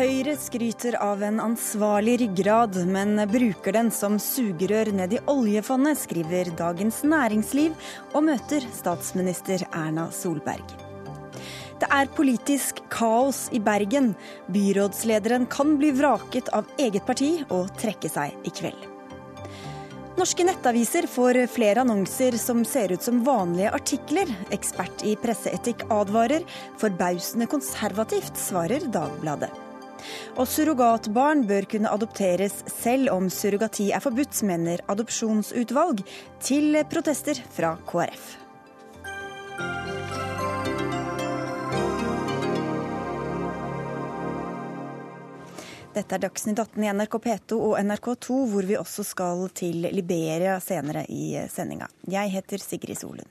Høyre skryter av en ansvarlig ryggrad, men bruker den som sugerør ned i oljefondet, skriver Dagens Næringsliv og møter statsminister Erna Solberg. Det er politisk kaos i Bergen. Byrådslederen kan bli vraket av eget parti og trekke seg i kveld. Norske nettaviser får flere annonser som ser ut som vanlige artikler. Ekspert i presseetikk advarer. Forbausende konservativt, svarer Dagbladet. Og surrogatbarn bør kunne adopteres selv om surrogati er forbudt, mener adopsjonsutvalg, til protester fra KrF. Dette er Dagsnytt 18 i NRK P2 og NRK2, hvor vi også skal til Liberia senere i sendinga. Jeg heter Sigrid Solund.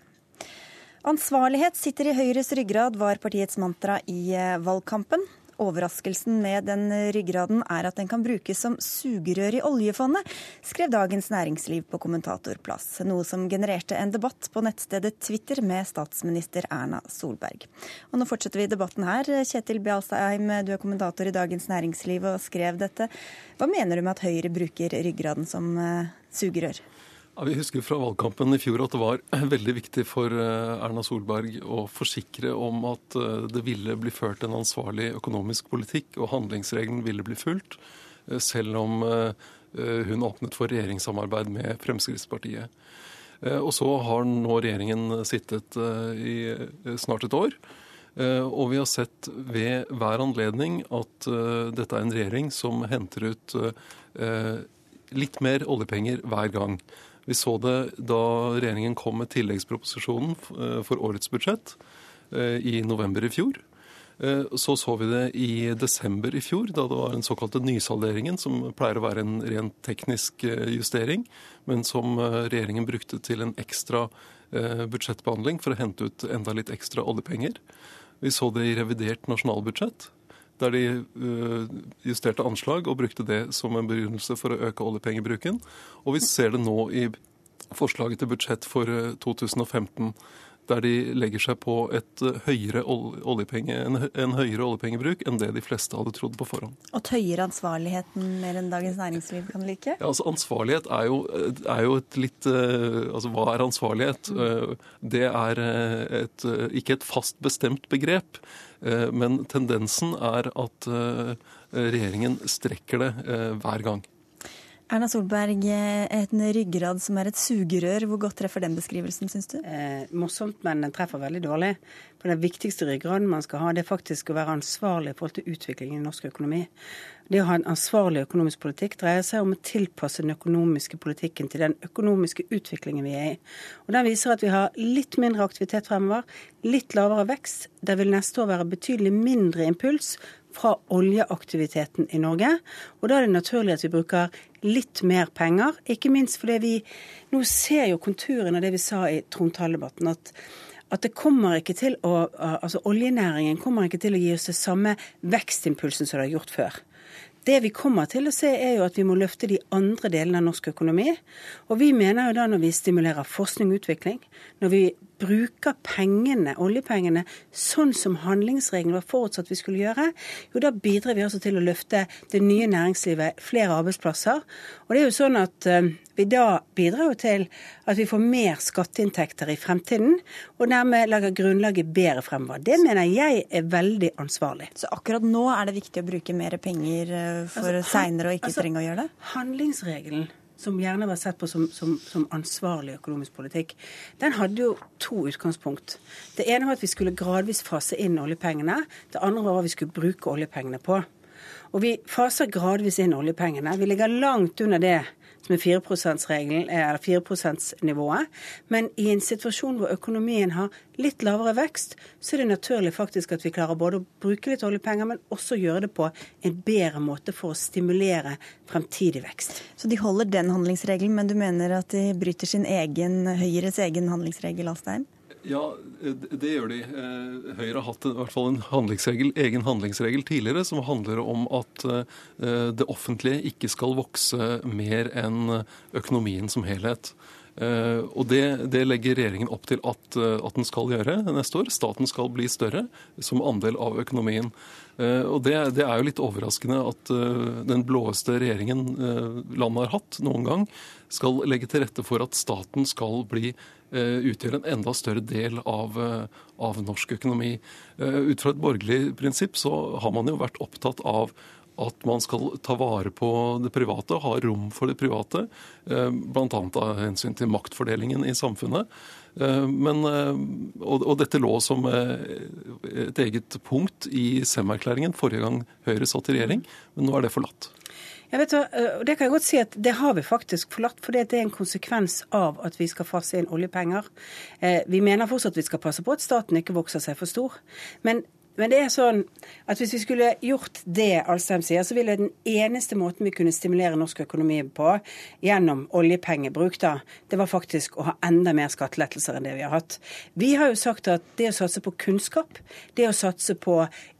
Ansvarlighet sitter i Høyres ryggrad, var partiets mantra i valgkampen. Overraskelsen med den ryggraden er at den kan brukes som sugerør i oljefondet, skrev Dagens Næringsliv på kommentatorplass, noe som genererte en debatt på nettstedet Twitter med statsminister Erna Solberg. Og nå fortsetter vi debatten her. Kjetil Bjalsheim, du er kommentator i Dagens Næringsliv og skrev dette. Hva mener du med at Høyre bruker ryggraden som uh, sugerør? Ja, vi husker fra valgkampen i fjor at det var veldig viktig for eh, Erna Solberg å forsikre om at eh, det ville bli ført en ansvarlig økonomisk politikk, og handlingsregelen ville bli fulgt, eh, selv om hun åpnet for regjeringssamarbeid med Fremskrittspartiet. Og så har nå regjeringen sittet i snart et år. Og vi har sett ved hver anledning at dette er en regjering som henter ut litt mer oljepenger hver gang. Vi så det da regjeringen kom med tilleggsproposisjonen eh, for årets budsjett eh, i november i fjor. Eh, så så vi det i desember i fjor, da det var den såkalte nysalderingen, som pleier å være en rent teknisk justering, men som regjeringen brukte til en ekstra budsjettbehandling for å hente ut enda litt ekstra oljepenger. Vi så det i revidert nasjonalbudsjett, der de uh, justerte anslag og brukte det som en begrunnelse for å øke oljepengebruken. Og vi ser det nå i forslaget til budsjett for 2015 uh, der de legger seg på et uh, høyere en, høyere oljepengebruk enn det de fleste hadde trodd på forhånd. Og tøyer ansvarligheten mer enn Dagens Næringsliv kan like? Ja, altså Ansvarlighet er jo, er jo et litt Altså hva er ansvarlighet? Mm. Det er et, ikke et fast bestemt begrep. Eh, men tendensen er at eh, regjeringen strekker det eh, hver gang. Erna Solberg, en ryggrad som er et sugerør. Hvor godt treffer den beskrivelsen, syns du? Eh, morsomt, men den treffer veldig dårlig. For Den viktigste ryggraden man skal ha, det er faktisk å være ansvarlig i forhold til utviklingen i norsk økonomi. Det å ha en ansvarlig økonomisk politikk dreier seg om å tilpasse den økonomiske politikken til den økonomiske utviklingen vi er i. Og Den viser at vi har litt mindre aktivitet fremover, litt lavere vekst. Det vil neste år være betydelig mindre impuls fra oljeaktiviteten i Norge. Og da er det naturlig at vi bruker litt mer penger, ikke minst fordi vi nå ser jo konturen av det vi sa i trontaledebatten. at at det kommer ikke til å, altså Oljenæringen kommer ikke til å gi oss det samme vekstimpulsen som det har gjort før. Det vi kommer til å se, er jo at vi må løfte de andre delene av norsk økonomi. Og vi mener jo da når vi stimulerer forskning og utvikling, når vi bruker pengene, oljepengene, sånn som handlingsregelen var forutsatt vi skulle gjøre, jo da bidrar vi altså til å løfte det nye næringslivet, flere arbeidsplasser. Og det er jo sånn at uh, vi da bidrar jo til at vi får mer skatteinntekter i fremtiden, og dermed lager grunnlaget bedre fremover. Det mener jeg er veldig ansvarlig. Så akkurat nå er det viktig å bruke mer penger eh, for altså, seinere å ikke altså, trenge å gjøre det? Handlingsregelen som gjerne var sett på som, som, som, ansvarlig økonomisk politikk, den hadde jo to utgangspunkt. Det ene var at vi skulle gradvis fase inn oljepengene. Det andre var hva vi skulle bruke oljepengene på. Og vi faser gradvis inn oljepengene. Vi ligger langt under det som er 4 eller 4 %-nivået. Men i en situasjon hvor økonomien har litt lavere vekst, så er det naturlig faktisk at vi klarer både å bruke litt oljepenger, men også gjøre det på en bedre måte for å stimulere fremtidig vekst. Så de holder den handlingsregelen, men du mener at de bryter sin egen, Høyres egen handlingsregel, Alstein? Ja, det gjør de. Eh, Høyre har hatt i hvert fall en handlingsregel, egen handlingsregel tidligere som handler om at eh, det offentlige ikke skal vokse mer enn økonomien som helhet. Eh, og det, det, legger regjeringen opp til at, eh, at, den skal gjøre neste år. Staten skal bli større som andel av økonomien. Eh, og det, det er jo litt overraskende at den blåeste regjeringen landet har hatt noen gang, skal legge til rette for at staten skal bli utgjøre en enda større del av, av norsk økonomi. Ut fra et borgerlig prinsipp så har man jo vært opptatt av at man skal ta vare på det private, ha rom for det private. Eh, Bl.a. av hensyn til maktfordelingen i samfunnet. Eh, men, eh, og, dette lå som et eget punkt i Sem-erklæringen forrige gang Høyre satt i regjering, men nå er det forlatt. Jeg vet, det kan jeg godt si at det har vi faktisk forlatt, for det er en konsekvens av at vi skal fase inn oljepenger. Vi mener fortsatt at vi skal passe på at staten ikke vokser seg for stor. Men men det er sånn at hvis vi skulle gjort det Alstheim sier, så ville den eneste måten vi kunne stimulere norsk økonomi på gjennom oljepengebruk, da, det var faktisk å ha enda mer skattelettelser enn det vi har hatt. Vi har jo sagt at det å satse på kunnskap, det å satse på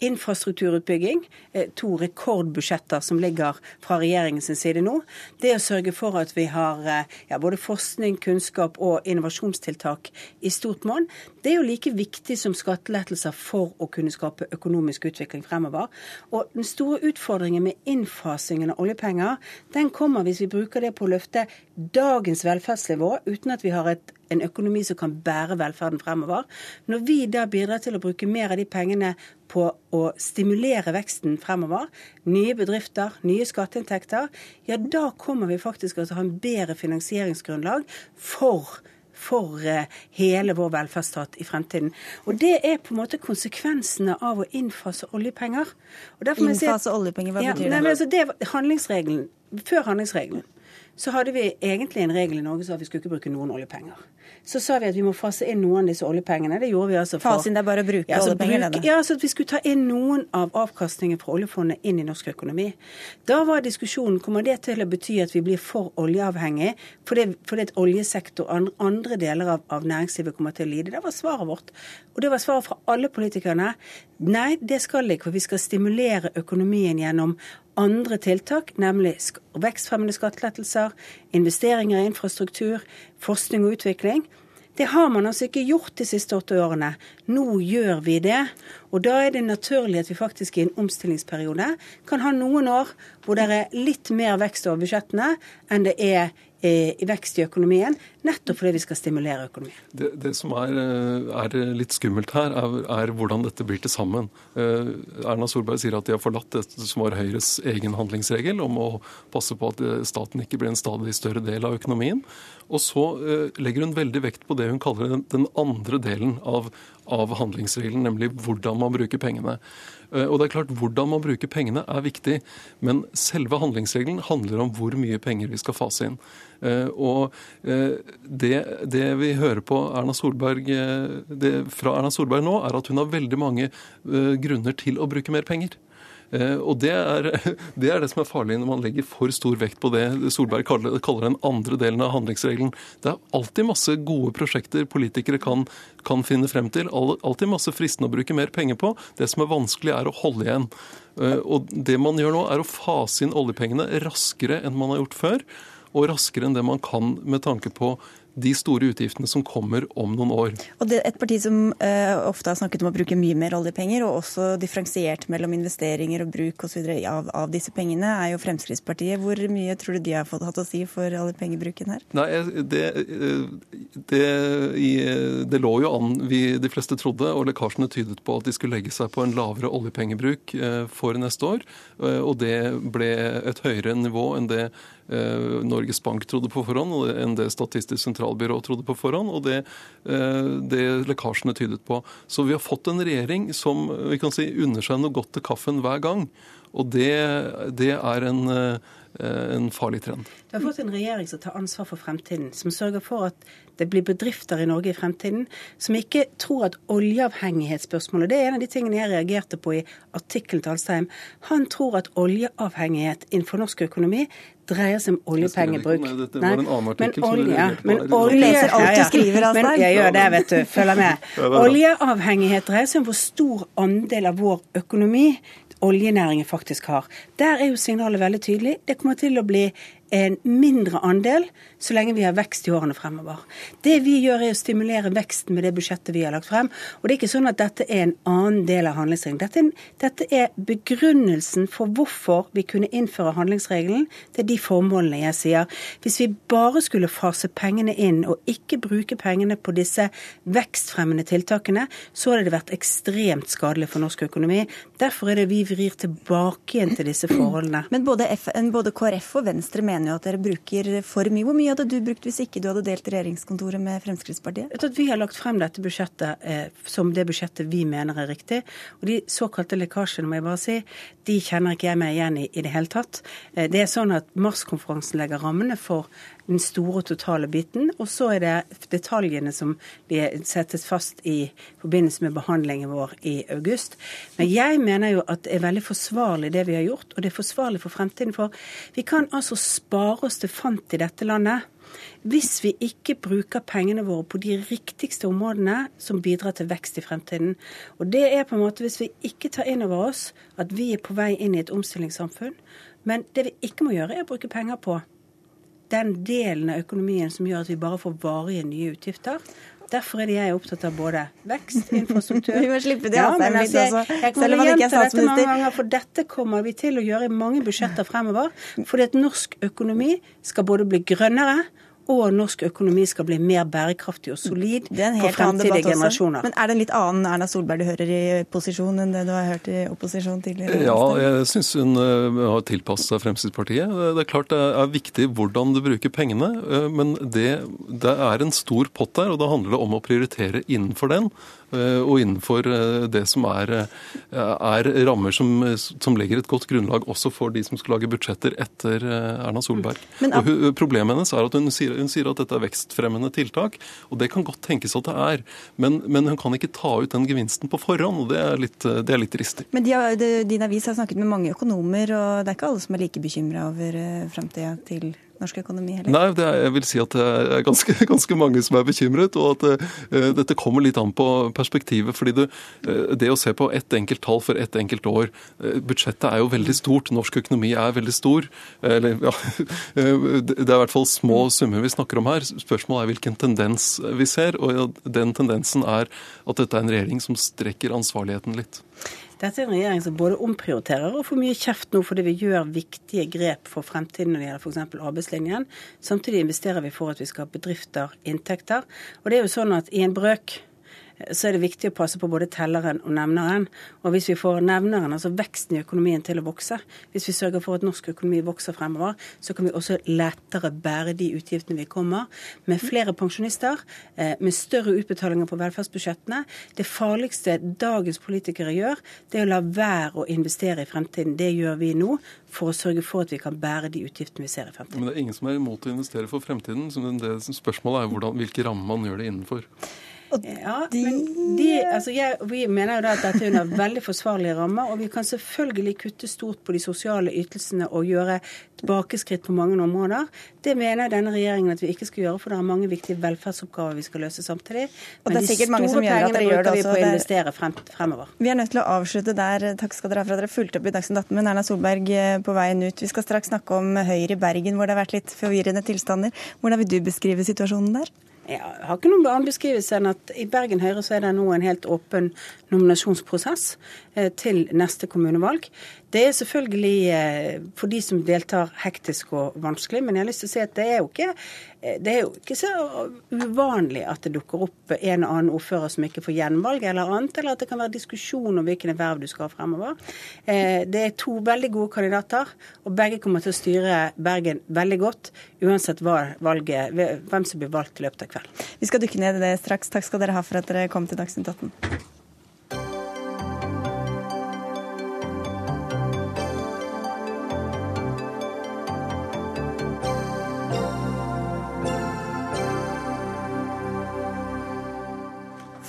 infrastrukturutbygging, eh, to rekordbudsjetter som ligger fra regjeringens side nå, det å sørge for at vi har eh, ja, både forskning, kunnskap og innovasjonstiltak i stort monn, det er jo like viktig som skattelettelser for å kunne skape skape økonomisk utvikling fremover. Og den store utfordringen med innfasingen av oljepenger, den kommer hvis vi bruker det på å løfte dagens velferdsnivå uten at vi har et en økonomi som kan bære velferden fremover. Når vi da bidrar til å bruke mer av de pengene på å stimulere veksten fremover, nye bedrifter, nye skatteinntekter, ja da kommer vi faktisk til å ha en bedre finansieringsgrunnlag for for eh, hele vår velferdsstat i fremtiden. Og Det er på en måte konsekvensene av å innfase oljepenger. innfase si oljepenger, hva ja, betyr det? Nei, altså det handlingsregelen, Før handlingsregelen så hadde vi egentlig en regel i Norge som at vi skulle ikke bruke noen oljepenger. Så sa vi at vi må fase inn noen av disse oljepengene. Det gjorde vi altså for Fase inn det er bare å bruke ja, altså oljepenger? Bruk, ja, altså at vi skulle ta inn noen av avkastningen fra oljefondet inn i norsk økonomi. Da var diskusjonen kommer det til å bety at vi blir for oljeavhengig fordi, fordi at oljesektor og andre deler av, av næringslivet kommer til å lide. Det var svaret vårt. Og det var svaret fra alle politikerne. Nei, det skal ikke, for vi skal stimulere økonomien gjennom andre tiltak, nemlig vekstfremmende skattelettelser, investeringer i infrastruktur, forskning og utvikling. Det har man altså ikke gjort de siste åtte årene. Nå gjør vi det. Og da er det naturlig at vi faktisk i en omstillingsperiode kan ha noen år hvor det er litt mer vekst over budsjettene enn det er Eh, i vekst i økonomien, nettopp fordi vi skal stimulere økonomien. Det, det som er, eh, er, litt skummelt her, er, er, hvordan dette blir til sammen. Eh, Erna Solberg sier at de har forlatt det som var Høyres egen handlingsregel om å passe på at staten ikke blir en stadig større del av økonomien. Og så legger hun veldig vekt på det hun kaller den, andre delen av, av handlingsregelen, nemlig hvordan man bruker pengene. Eh, og det er klart, Hvordan man bruker pengene er viktig, men selve handlingsregelen handler om hvor mye penger vi skal fase inn. Eh, og eh, det, det vi hører på Erna Solberg, det, fra Erna Solberg nå, er at hun har veldig mange grunner til å bruke mer penger. Eh, og det er, det er, det som er farlig når man legger for stor vekt på det Solberg kaller, kaller den andre delen av handlingsregelen. Det er alltid masse gode prosjekter politikere kan, kan finne frem til. Alltid masse fristende å bruke mer penger på. Det som er vanskelig, er å holde igjen. Eh, og det man gjør nå, er å fase inn oljepengene raskere enn man har gjort før. Og raskere enn det man kan med tanke på de store utgiftene som kommer om noen år. Og det, Et parti som uh, ofte har snakket om å bruke mye mer oljepenger, og også differensiert mellom investeringer og bruk og så videre, av, av disse pengene, er jo Fremskrittspartiet. Hvor mye tror du de har fått hatt å si for oljepengebruken her? Nei, det, det, det lå jo an, vi de fleste trodde, og lekkasjene tydet på at de skulle legge seg på en lavere oljepengebruk eh, for neste år. Eh, og det ble et høyere nivå enn det Eh, Norges Bank trodde på forhånd, og enn det Statistisk sentralbyrå trodde på forhånd, og det, eh, det lekkasjene tydet på. Så vi har fått en regjering som vi kan si, unner seg noe godt til kaffen hver gang. Og det, det er en, eh, en farlig trend. Du har fått en regjering som tar ansvar for fremtiden, som sørger for at det blir bedrifter i Norge i fremtiden som ikke tror at oljeavhengighetsspørsmålet Det er en av de tingene jeg reagerte på i artikkelen til Alstheim. Han tror at oljeavhengighet innenfor norsk økonomi dreier seg om oljepengebruk. Nei, dette var en annen artikkel. Men olje, men olje, leser alt du skriver, Alstein. Men jeg gjør det, vet du. Følger med. Oljeavhengighet dreier seg om hvor stor andel av vår økonomi oljenæringen faktisk har. Der er jo signalet veldig tydelig. Det kommer til å bli en mindre andel så lenge vi har vekst i årene fremover. Det vi gjør er å stimulere veksten med det budsjettet vi har lagt frem. Og det er ikke sånn at dette er en annen del av handlingsregelen. Dette, dette er begrunnelsen for hvorfor vi kunne innføre handlingsregelen til de formålene jeg sier. Hvis vi bare skulle fase pengene inn og ikke bruke pengene på disse vekstfremmende tiltakene, så hadde det vært ekstremt skadelig for norsk økonomi. Derfor er det vi vrir tilbake igjen til disse forholdene. Men både, F, både KrF og Venstre mener jo at dere bruker for mye. Hvor mye hadde du brukt hvis ikke du hadde delt regjeringskontoret med Fremskrittspartiet? At vi har lagt frem dette budsjettet eh, som det budsjettet vi mener er riktig. Og de såkalte lekkasjene, må jeg bare si, de kjenner ikke jeg meg igjen i i det hele tatt. Eh, det er sånn at Mars-konferansen legger rammene for den store totale biten. Og så er det detaljene som settes fast i forbindelse med behandlingen vår i august. Men jeg mener jo at det er veldig forsvarlig det vi har gjort, og det er forsvarlig for fremtiden. For vi kan altså spare oss til fant i dette landet hvis vi ikke bruker pengene våre på de riktigste områdene som bidrar til vekst i fremtiden. Og det er på en måte hvis vi ikke tar inn over oss at vi er på vei inn i et omstillingssamfunn. Men det vi ikke må gjøre, er å bruke penger på den delen av økonomien som gjør at vi bare får varige nye utgifter. Derfor er det jeg opptatt av både vekst, infrastruktur Vi må slippe det ja, men altså, jeg, jeg å gjenta dette mange ganger, for dette kommer vi til å gjøre i mange budsjetter fremover. Fordi at norsk økonomi skal både bli grønnere og norsk økonomi skal bli mer bærekraftig og solid for fremtidige generasjoner. Men er det en litt annen Erna Solberg du hører i posisjon enn det du har hørt i opposisjon tidligere? Ja, jeg syns hun eh, har tilpasset seg Fremskrittspartiet. Det er klart det er viktig hvordan du bruker pengene, eh, men det, det er en stor pott der, og da handler det om å prioritere innenfor den. Eh, og innenfor eh, det som er, eh, er rammer som, som, legger et godt grunnlag også for de som skal lage budsjetter etter Erna Solberg. Mm. Men, og hun, Problemet hennes er at hun sier, hun sier, at dette er vekstfremmende tiltak, og det kan godt tenkes at det er. Men, men hun kan ikke ta ut den gevinsten på forhånd, og det er litt, det er litt ristig. Men de, de, Din avis har snakket med mange økonomer, og det er ikke alle som er like bekymra over framtida til norsk økonomi heller? Nei, er, jeg vil si at det er ganske, ganske mange som er bekymret. Og at uh, dette kommer litt an på perspektivet. fordi du, uh, Det å se på ett enkelt tall for ett enkelt år uh, Budsjettet er jo veldig stort. Norsk økonomi er veldig stor. Eller, ja, det er i hvert fall små summer vi snakker om her. Spørsmålet er hvilken tendens vi ser. Og den tendensen er at dette er en regjering som strekker ansvarligheten litt. Dette er en regjering som både omprioriterer og får mye kjeft nå fordi vi gjør viktige grep for fremtiden når det gjelder f.eks. arbeidslinjen. Samtidig investerer vi for at vi skal ha bedrifter, inntekter. Og det er jo sånn at i en brøk så er det viktig å passe på både telleren og nevneren. Og hvis vi får nevneren, altså veksten i økonomien, til å vokse, hvis vi sørger for at norsk økonomi vokser fremover, så kan vi også lettere bære de utgiftene vi kommer. Med flere pensjonister, eh, med større utbetalinger på velferdsbudsjettene. Det farligste dagens politikere gjør, det er å la være å investere i fremtiden. Det gjør vi nå for å sørge for at vi kan bære de utgiftene vi ser i fremtiden. Men det er ingen som er imot å investere for fremtiden. Så det spørsmålet er hvordan, hvilke rammer man gjør det innenfor. Ja, men de, altså jeg, Vi mener jo da at dette er under veldig forsvarlige rammer. Og vi kan selvfølgelig kutte stort på de sosiale ytelsene og gjøre tilbakeskritt på mange områder. Det mener denne regjeringen at vi ikke skal gjøre, for det er mange viktige velferdsoppgaver vi skal løse samtidig. Men de store pengene bruker vi på å investere frem, fremover. Vi er nødt til å avslutte der. Takk skal dere ha for at dere fulgte opp i Dagsnytt 18 med Erna Solberg eh, på veien ut. Vi skal straks snakke om Høyre i Bergen, hvor det har vært litt forvirrende tilstander. Hvordan vil du beskrive situasjonen der? Jeg har ikke noen annen beskrivelse enn at i Bergen Høyre så er det nå en helt åpen nominasjonsprosess til neste kommunevalg. Det er selvfølgelig eh, for de som deltar hektisk og vanskelig, men jeg har lyst til å si at det er jo ikke, eh, er jo ikke så uvanlig at det dukker opp en og annen ordfører som ikke får gjenvalg eller annet, eller at det kan være diskusjon om hvilken verv du skal ha fremover. Det er to veldig gode kandidater, og begge kommer til å styre Bergen veldig godt, uansett valget, hvem som blir valgt i løpet av kvelden. Vi skal dykke ned i det straks. Takk skal dere ha for at dere kom til Dagsnytt 18.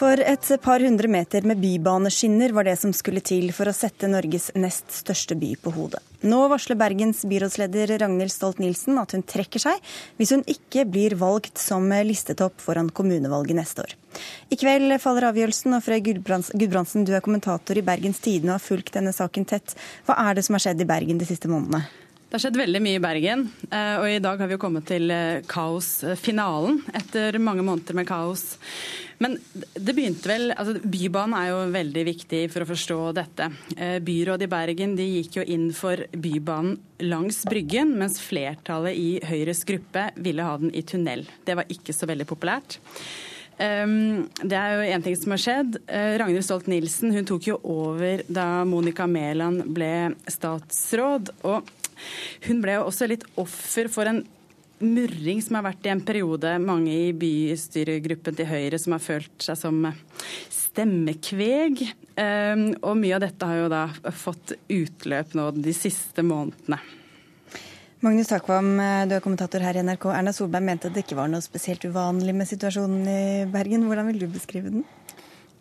For et par hundre meter med bybaneskinner var det som skulle til for å sette Norges nest største by på hodet. Nå varsler Bergens byrådsleder Ragnhild Stolt-Nielsen at hun trekker seg hvis hun ikke blir valgt som listetopp foran kommunevalget neste år. I kveld faller avgjørelsen, og Frøy Gudbrandsen, du er kommentator i Bergens Tidende og har fulgt denne saken tett. Hva er det som har skjedd i Bergen de siste månedene? Det har skjedd veldig mye i Bergen, eh, og i dag har vi jo kommet til eh, kaosfinalen etter mange måneder med kaos. Men det begynte vel altså Bybanen er jo veldig viktig for å forstå dette. Eh, byrådet i Bergen de gikk jo inn for Bybanen langs Bryggen, mens flertallet i Høyres gruppe ville ha den i tunnel. Det var ikke så veldig populært. Ehm, det er jo én ting som har skjedd. Ragnhild Stolt-Nielsen hun tok jo over da Monica Mæland ble statsråd. og hun ble jo også litt offer for en murring som har vært i en periode. Mange i bystyregruppen til Høyre som har følt seg som stemmekveg. Ehm, og mye av dette har jo da fått utløp nå de siste månedene. Magnus Takvam, du er kommentator her i NRK. Erna Solberg mente det ikke var noe spesielt uvanlig med situasjonen i Bergen. Hvordan vil du beskrive den?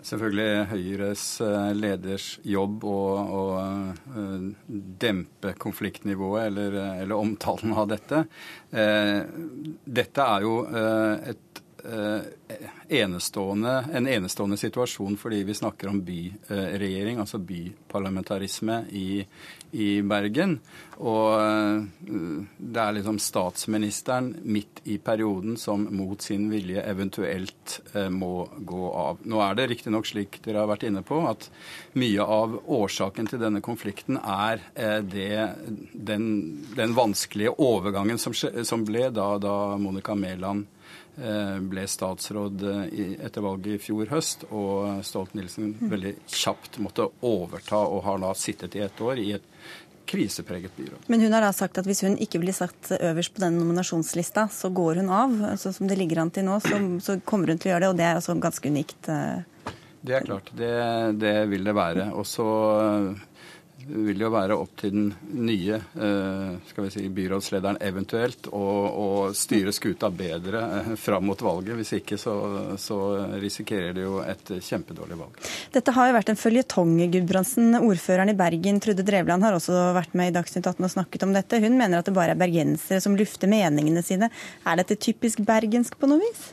Selvfølgelig Høyres eh, leders jobb å, å eh, dempe konfliktnivået eller, eller, omtalen av dette. Eh, dette er jo et enestående, en enestående situasjon fordi vi snakker om byregjering, altså byparlamentarisme i, i Bergen. Og eh, det er liksom statsministeren midt i perioden som mot sin vilje eventuelt eh, må gå av. Nå er det riktignok slik dere har vært inne på, at mye av årsaken til denne konflikten er eh, det, den, den, vanskelige overgangen som, som ble da, da Monica Mæland ble statsråd etter valget i fjor høst, og Stolt-Nielsen veldig kjapt måtte overta og har da sittet i ett år i et krisepreget byråd. Men hun har da sagt at hvis hun ikke blir satt øverst på den nominasjonslista, så går hun av. Sånn som det ligger an til nå, så, så, kommer hun til å gjøre det, og det er altså ganske unikt. Eh. Det er klart, det, det vil det være. Og så vil jo være opp til den nye eh, skal vi si, byrådslederen eventuelt å, å styre skuta bedre eh, fram mot valget. Hvis ikke så, så, risikerer de jo et kjempedårlig valg. Dette har jo vært en føljetong, Gudbrandsen. Ordføreren i Bergen, Trude Drevland, har også vært med i Dagsnytt 18 og snakket om dette. Hun mener at det bare er bergensere som lufter meningene sine. Er dette typisk bergensk på noe vis?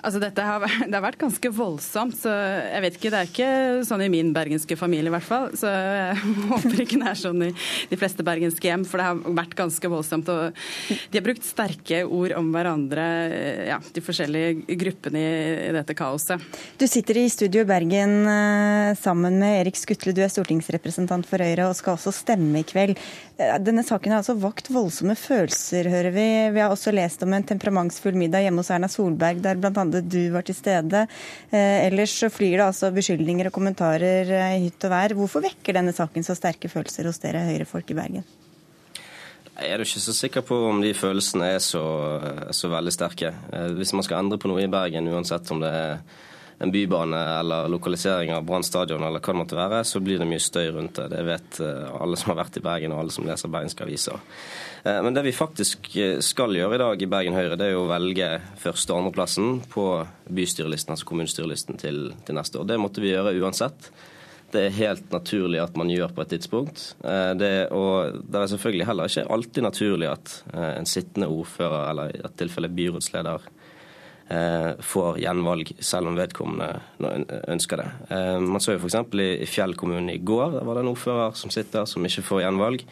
Altså dette har, det har vært ganske voldsomt. så jeg vet ikke, Det er ikke sånn i min bergenske familie i hvert fall. Så jeg håper ikke det er sånn i de fleste bergenske hjem, for det har vært ganske voldsomt. og De har brukt sterke ord om hverandre, ja, de forskjellige gruppene i, dette kaoset. Du sitter i studio i Bergen eh, sammen med Erik Skutle, du er stortingsrepresentant for Høyre og skal også stemme i kveld. Eh, denne saken har altså vakt voldsomme følelser, hører vi. Vi har også lest om en temperamentsfull middag hjemme hos Erna Solberg, der bl.a hadde du vært til stede. Eh, ellers så flyr det altså beskyldninger og kommentarer eh, i hytt og vær. Hvorfor vekker denne saken så sterke følelser hos dere Høyre-folk i Bergen? Jeg er ikke så sikker på om de følelsene er så, så veldig sterke. Eh, hvis man skal endre på noe i Bergen, uansett om det er en bybane eller lokalisering av Brann stadion eller hva det måtte være, så blir det mye støy rundt det. Det vet alle som har vært i Bergen og alle som leser bergenske aviser. Eh, men det vi faktisk eh, skal gjøre i dag i Bergen Høyre, det er å velge første- og andreplassen på bystyrelisten, altså kommunestyrelisten til, til neste år. Det måtte vi gjøre uansett. Det er helt naturlig at man gjør på et tidspunkt. Eh, det, og det er selvfølgelig heller ikke alltid naturlig at en sittende ordfører, eller i et tilfelle byrådsleder, får gjenvalg, selv om vedkommende ønsker det. Man så jo f.eks. i Fjell kommune i går, der var det en ordfører som sitter som ikke får gjenvalg.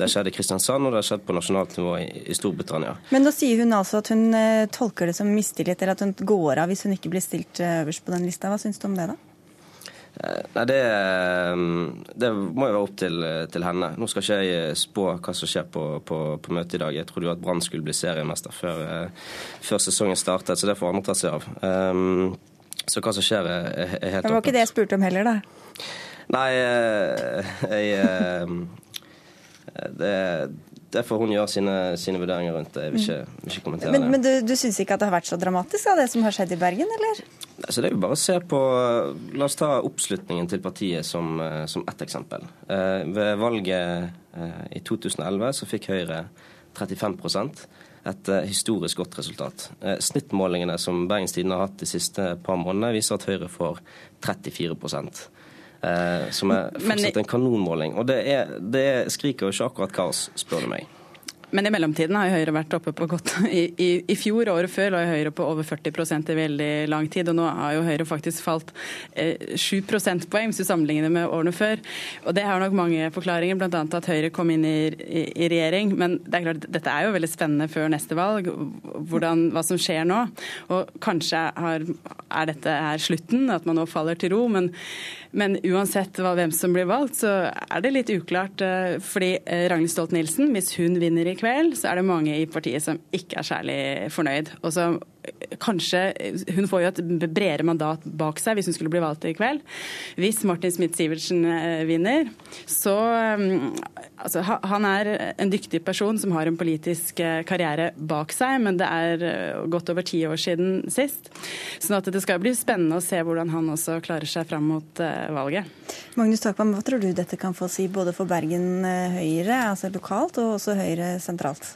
Det har skjedd i Kristiansand, og det har skjedd på nasjonalt nivå i Storbritannia. Men da sier hun altså at hun eh, tolker det som mistillit, eller at hun går av hvis hun ikke blir stilt eh, øverst på den lista. Hva syns du om det, da? Eh, nei, det, det, må jo være opp til, til, henne. Nå skal ikke jeg spå hva som skjer på, på, på møtet i dag. Jeg trodde jo at Brann skulle bli seriemester før, før, sesongen startet, så det får andre ta seg av. Um, så hva som skjer, er, er helt åpent. Det var ikke det jeg spurte om heller, da. Nei, jeg, det, det får hun gjøre sine, sine, vurderinger rundt det. Jeg vil ikke, vil ikke kommentere men, det. Men du, du syns ikke at det har vært så dramatisk, av det som har skjedd i Bergen, eller? Altså, det er jo bare å se på La oss ta oppslutningen til partiet som, som ett eksempel. Eh, ved valget eh, i 2011 så fikk Høyre 35 et eh, historisk godt resultat. Eh, snittmålingene som Bergens Tidende har hatt de siste par månedene, viser at Høyre får 34 Eh, som er fortsatt en kanonmåling. Og det, er, det skriker jo ikke akkurat kaos, spør du meg. Men i mellomtiden har Høyre vært oppe på godt I, i, i fjor og året før lå Høyre på over 40% i veldig lang tid, og nå har jo Høyre faktisk falt eh, 7 prosentpoeng hvis du sammenligner med årene før. Og Det har nok mange forklaringer, bl.a. at Høyre kom inn i, i, i, regjering. Men det er klart, dette er jo veldig spennende før neste valg, hvordan, hva som skjer nå. Og kanskje har, er dette her slutten, at man nå faller til ro. men men uansett hvem som blir valgt, så er det litt uklart. Eh, fordi eh, Ragnhild Stolt-Nielsen, hvis hun vinner i kveld, så er det mange i partiet som ikke er særlig fornøyd. Og så kanskje Hun får jo et bredere mandat bak seg hvis hun skulle bli valgt i kveld. Hvis Martin Smith-Sivertsen eh, vinner, så mm, altså, Han er en dyktig person som har en politisk eh, karriere bak seg, men det er eh, godt over ti år siden sist. Sånn det skal bli spennende å se hvordan han også klarer seg fram mot valget. Magnus Takvam, hva tror du dette kan få si både for Bergen Høyre, altså lokalt, og også Høyre sentralt?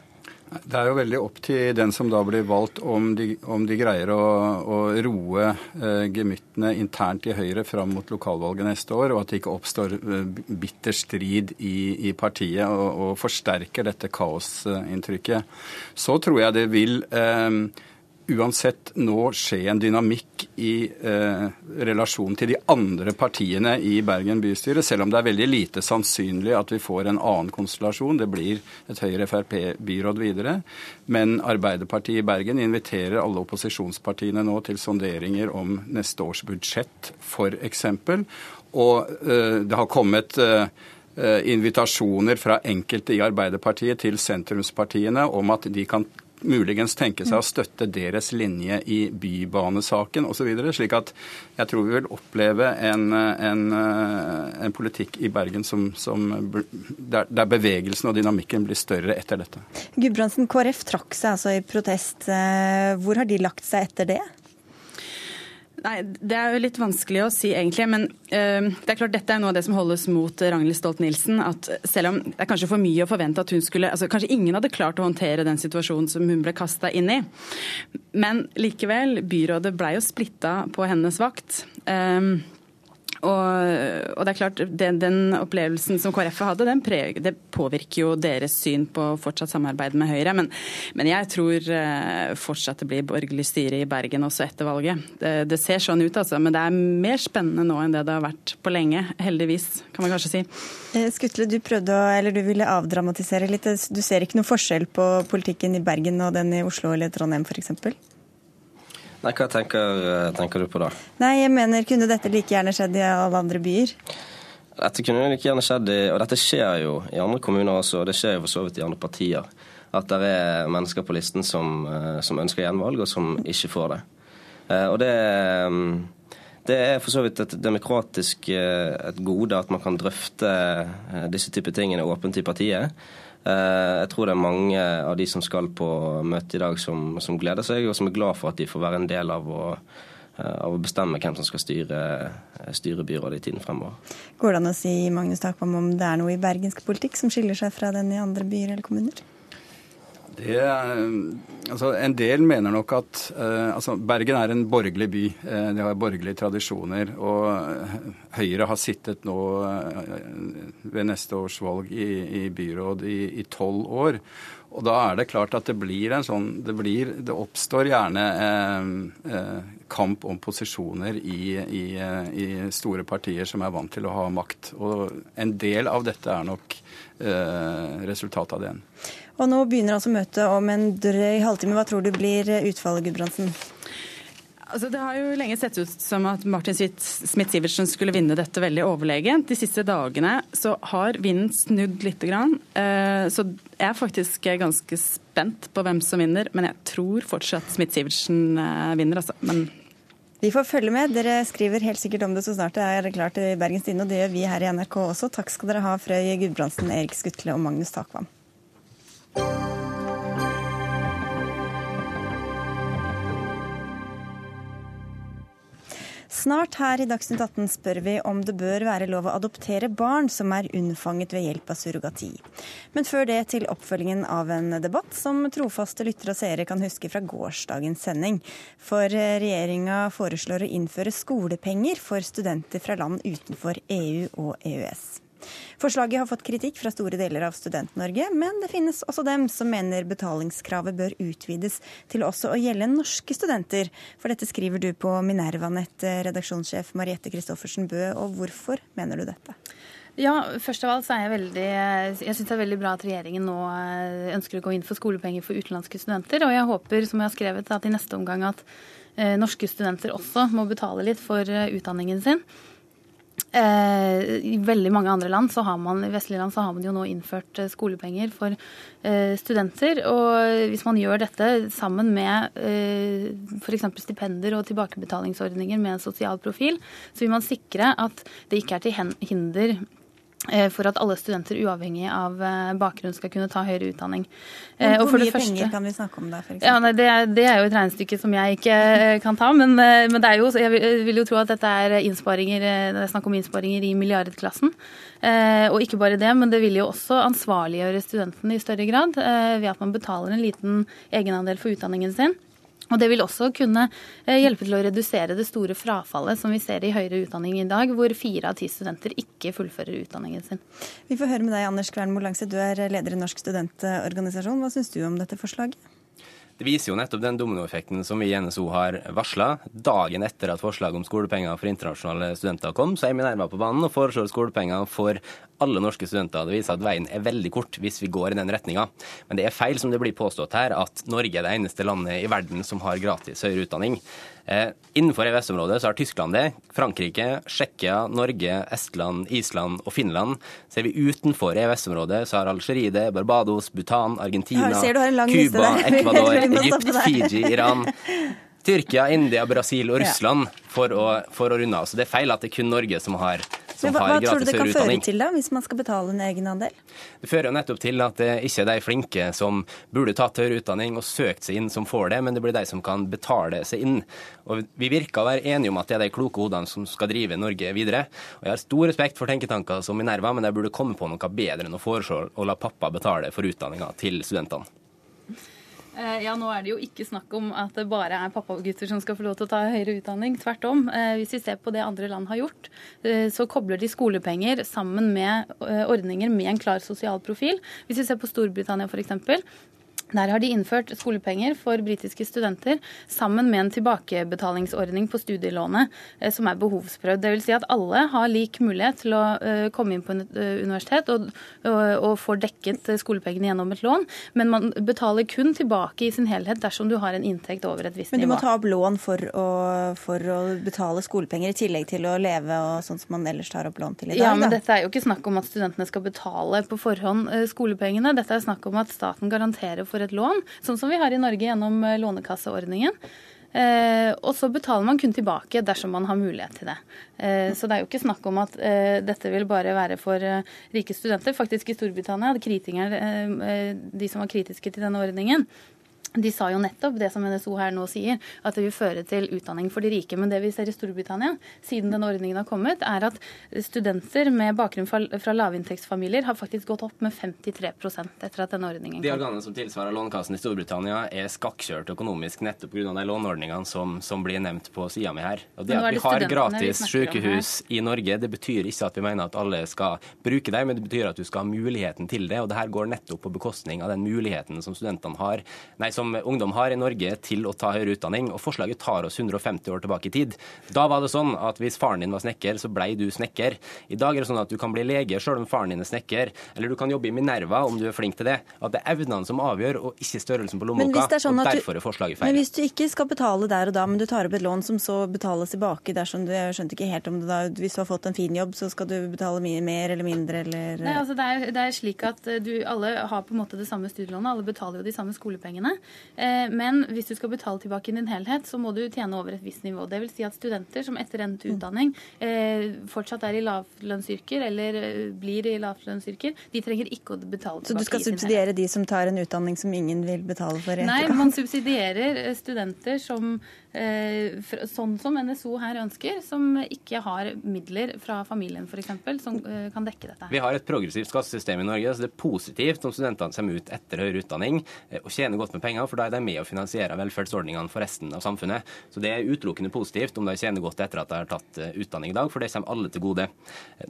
Det er jo veldig opp til den som da blir valgt, om de, om de greier å, å roe eh, gemyttene internt i Høyre fram mot lokalvalget neste år, og at det ikke oppstår eh, bitter strid i, i partiet og, og, forsterker dette kaosinntrykket. Så tror jeg det vil eh, uansett nå skje en dynamikk i eh, relasjon til de andre partiene i Bergen bystyre, selv om det er veldig lite sannsynlig at vi får en annen konstellasjon. Det blir et Høyre-Frp-byråd videre. Men Arbeiderpartiet i Bergen inviterer alle opposisjonspartiene nå til sonderinger om neste års budsjett, f.eks. Og eh, det har kommet eh, invitasjoner fra enkelte i Arbeiderpartiet til sentrumspartiene om at de kan muligens tenke seg å støtte deres linje i bybanesaken osv. Slik at jeg tror vi vil oppleve en, en, en politikk i Bergen som, som der, der, bevegelsen og dynamikken blir større etter dette. Gudbrandsen, KrF trakk seg altså i protest. Eh, hvor har de lagt seg etter det? Nei, Det er jo litt vanskelig å si, egentlig. Men uh, det er klart dette er noe av det som holdes mot Ragnhild Stolt-Nielsen. at Selv om det er kanskje for mye å forvente at hun skulle altså Kanskje ingen hadde klart å håndtere den situasjonen som hun ble kasta inn i. Men likevel, byrådet blei jo splitta på hennes vakt. Um, og, og, det er klart, den, den opplevelsen som KrF hadde, den preg, det påvirker jo deres syn på fortsatt samarbeid med Høyre. Men, men jeg tror eh, fortsatt det blir borgerlig styre i Bergen også etter valget. Det, det, ser sånn ut, altså. Men det er mer spennende nå enn det det har vært på lenge. Heldigvis, kan man kanskje si. Eh, Skutle, du prøvde å, eller du ville avdramatisere litt. Du ser ikke noen forskjell på politikken i Bergen og den i Oslo eller Trondheim f.eks.? Nei, Hva tenker, eh, tenker, du på da? Nei, jeg mener, Kunne dette like gjerne skjedd i alle andre byer? Dette kunne like gjerne skjedd i, og dette skjer jo i andre kommuner også, og det skjer jo for så vidt i andre partier. At det er mennesker på listen som, eh, som ønsker gjenvalg, og som ikke får det. Eh, og det, det er for så vidt et demokratisk et gode at man kan drøfte disse typer tingene åpent i partiet. Eh, jeg tror det er mange av de som skal på møte i dag, som, som gleder seg, og som er glad for at de får være en del av å, eh, av å bestemme hvem som skal styre, styre, byrådet i tiden fremover. Går det an å si Magnus Takvam, om det er noe i bergensk politikk som skiller seg fra den i andre byer eller kommuner? Det, altså en del mener nok at uh, altså Bergen er en borgerlig by. Uh, de har borgerlige tradisjoner. Og Høyre har sittet nå uh, ved neste års valg i, i byråd i tolv år. Og da er det klart at det blir en sånn Det, blir, det oppstår gjerne kamp om posisjoner i, i, i, store partier som er vant til å ha makt. Og en del av dette er nok resultatet av det. Og nå begynner altså møtet om en drøy halvtime. Hva tror du blir utfallet, Gudbrandsen? Altså, det har jo lenge sett ut som at Martin Smith-Sivertsen skulle vinne dette veldig overlegent. De siste dagene så har vinden snudd lite grann. Eh, så jeg er faktisk ganske spent på hvem som vinner, men jeg tror fortsatt Smith-Sivertsen eh, vinner, altså. Men vi får følge med. Dere skriver helt sikkert om det så snart det er klart i Bergens Tidende, og det gjør vi her i NRK også. Takk skal dere ha, Frøy Gudbrandsen, Erik Skutle og Magnus Takvam. Snart her i Dagsnytt 18 spør vi om det bør være lov å adoptere barn som er unnfanget ved hjelp av surrogati. Men før det til oppfølgingen av en debatt som trofaste lyttere og seere kan huske fra gårsdagens sending. For regjeringa foreslår å innføre skolepenger for studenter fra land utenfor EU og EØS. Forslaget har fått kritikk fra store deler av Student-Norge, men det finnes også dem som mener betalingskravet bør utvides til også å gjelde norske studenter. For dette skriver du på Minervanett, redaksjonssjef Mariette Christoffersen Bø, og hvorfor mener du dette? Ja, først av alt så er jeg veldig Jeg syns det er veldig bra at regjeringen nå eh, ønsker å gå inn for skolepenger for utenlandske studenter. Og jeg håper, som jeg har skrevet, at i neste omgang at eh, norske studenter også må betale litt for eh, utdanningen sin. Eh, I veldig mange andre land, så har man, i vestlige land så har man jo nå innført eh, skolepenger for eh, studenter. Og hvis man gjør dette sammen med eh, f.eks. stipender og tilbakebetalingsordninger med en sosial profil, så vil man sikre at det ikke er til hinder for at alle studenter, uavhengig av eh, bakgrunn, skal kunne ta høyere utdanning. Eh, Hvor mye første, penger kan vi snakke om da? Ja, nei, det, det, er jo et regnestykke som jeg ikke kan ta. Men, men det er jo, jeg vil jo tro at dette er innsparinger, det er snakk om innsparinger i milliardklassen. Og ikke bare det, men det vil jo også ansvarliggjøre studentene i større grad ved at man betaler en liten egenandel for utdanningen sin. Og Det vil også kunne eh, hjelpe til å redusere det store frafallet som vi ser i høyere utdanning i dag, hvor fire av ti studenter ikke fullfører utdanningen sin. Vi får høre med deg, Anders Kvernmo Langse, du er leder i Norsk studentorganisasjon. Hva syns du om dette forslaget? Det viser jo nettopp den dominoeffekten som vi i NSO har varsla. Dagen etter at forslaget om skolepenger for internasjonale studenter kom, så er vi nærmere på banen og foreslår skolepenger for alle norske studenter. Det viser at veien er veldig kort hvis vi går i den retninga. Men det er feil som det blir påstått her, at Norge er det eneste landet i verden som har gratis høyere utdanning. Eh, innenfor EØS-området så har Tyskland det, Frankrike, Tsjekkia, Norge, Estland, Island og Finland. Ser vi utenfor EØS-området så har Algerie det, Barbados, Bhutan, Argentina, Cuba, Ecuador, Egypt, Fiji, Iran. Tyrkia, India, Brasil og Russland for å, for å runde av. Så det er feil at det er kun Norge som har som hva, hva tror du det kan føre til da, hvis man skal betale en egenandel? Det fører jo nettopp til at det ikke er de flinke som burde tatt høyere utdanning og søkt seg inn, som får det, men det blir de som kan betale seg inn. Og Vi virker å være enige om at det er de kloke hodene som skal drive Norge videre. Og Jeg har stor respekt for tenketanker som Minerva, men de burde komme på noe bedre enn å foreslå å la pappa betale for utdanninga til studentene. Eh, ja, nå er det jo ikke snakk om at det bare er pappagutter som skal få lov til å ta høyere utdanning. Tvert om. Eh, hvis vi ser på det andre land har gjort, eh, så kobler de skolepenger sammen med ordninger med en klar sosial profil. Hvis vi ser på Storbritannia f.eks., der har de innført skolepenger for britiske studenter sammen med en tilbakebetalingsordning på studielånet eh, som er behovsprøvd. Dvs. Si at alle har lik mulighet til å uh, komme inn på et uh, universitet og, og, og får dekket skolepengene gjennom et lån, men man betaler kun tilbake i sin helhet dersom du har en inntekt over et visst nivå. Men du må ta opp lån for å, for å, betale skolepenger i tillegg til å leve og sånn som man ellers tar opp lån til i dag? Ja, men da. dette er jo ikke snakk om at studentene skal betale på forhånd skolepengene. Dette er snakk om at staten garanterer for et lån, sånn som vi har i Norge gjennom eh, Lånekasseordningen. Eh, og så betaler man kun tilbake dersom man har mulighet til det. Eh, så det er jo ikke snakk om at eh, dette vil bare være for eh, rike studenter. Faktisk i Storbritannia hadde kritikere, eh, de som var kritiske til denne ordningen, de sa jo nettopp det som NSO her nå sier, at det vil føre til utdanning for de rike. Men det vi ser i Storbritannia, siden denne ordningen har kommet, er at studenter med bakgrunn fra, fra lavinntektsfamilier har faktisk gått opp med 53% etter at denne ordningen kom. De organene som tilsvarer Lånekassen i Storbritannia, er skakkjørt økonomisk nettopp pga. de låneordningene som, som, blir nevnt på sida mi her. Og det at vi har gratis sykehus i Norge, det betyr ikke at vi mener at alle skal bruke dem, men det betyr at du skal ha muligheten til det. Og det her går nettopp på bekostning av den muligheten som studentene har. Nei, som som ungdom har i Norge til å ta høyere utdanning. Og forslaget tar oss 150 år tilbake i tid. Da var det sånn at hvis faren din var snekker, så blei du snekker. I dag er det sånn at du kan bli lege sjøl om faren din er snekker, eller du kan jobbe i Minerva om du er flink til det. At det er evnene som avgjør, og ikke størrelsen på lommeboka. Sånn og derfor er forslaget feil. Men hvis du ikke skal betale der og da, men du tar opp et lån som så betales tilbake dersom du Jeg skjønte ikke helt om det da Hvis du har fått en fin jobb, så skal du betale mye mer eller mindre, eller Nei, altså det er, det er slik at du alle har på en måte det samme studielånet, alle betaler jo de samme skolepengene. Eh, men hvis du skal betale tilbake i din helhet, så må du tjene over et visst nivå. Det vil si at studenter som etter endt mm. utdanning eh, fortsatt er i lavlønnsyrker eller eh, blir i lavlønnsyrker, de trenger ikke å betale tilbake. Så du skal subsidiere de som tar en utdanning som ingen vil betale for? Nei, man subsidierer studenter som sånn som NSO her ønsker, som ikke har midler fra familien f.eks., som eh, kan dekke dette. Vi har et progressivt skattesystem i Norge, så det er positivt om studentene kommer ut etter høyere utdanning eh, og tjener godt med penger, for da er de med å finansiere velferdsordningene for resten av samfunnet. Så det er utelukkende positivt om de tjener godt etter at de har tatt utdanning i dag, for det kommer alle til gode.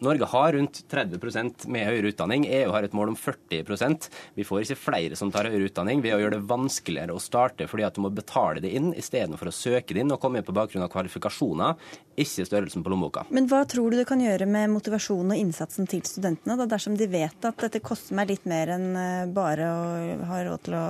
Norge har rundt 30% med høyere utdanning. EU har et mål om 40% Vi får ikke flere som tar høyere utdanning ved å gjøre det vanskeligere å starte fordi at du må betale det inn istedenfor å søke det inn og komme inn på bakgrunn av kvalifikasjoner, ikke størrelsen på lommeboka. Men hva tror du det kan gjøre med motivasjonen og innsatsen til studentene, da, dersom de vet at dette koster meg litt mer enn eh, bare å ha råd til å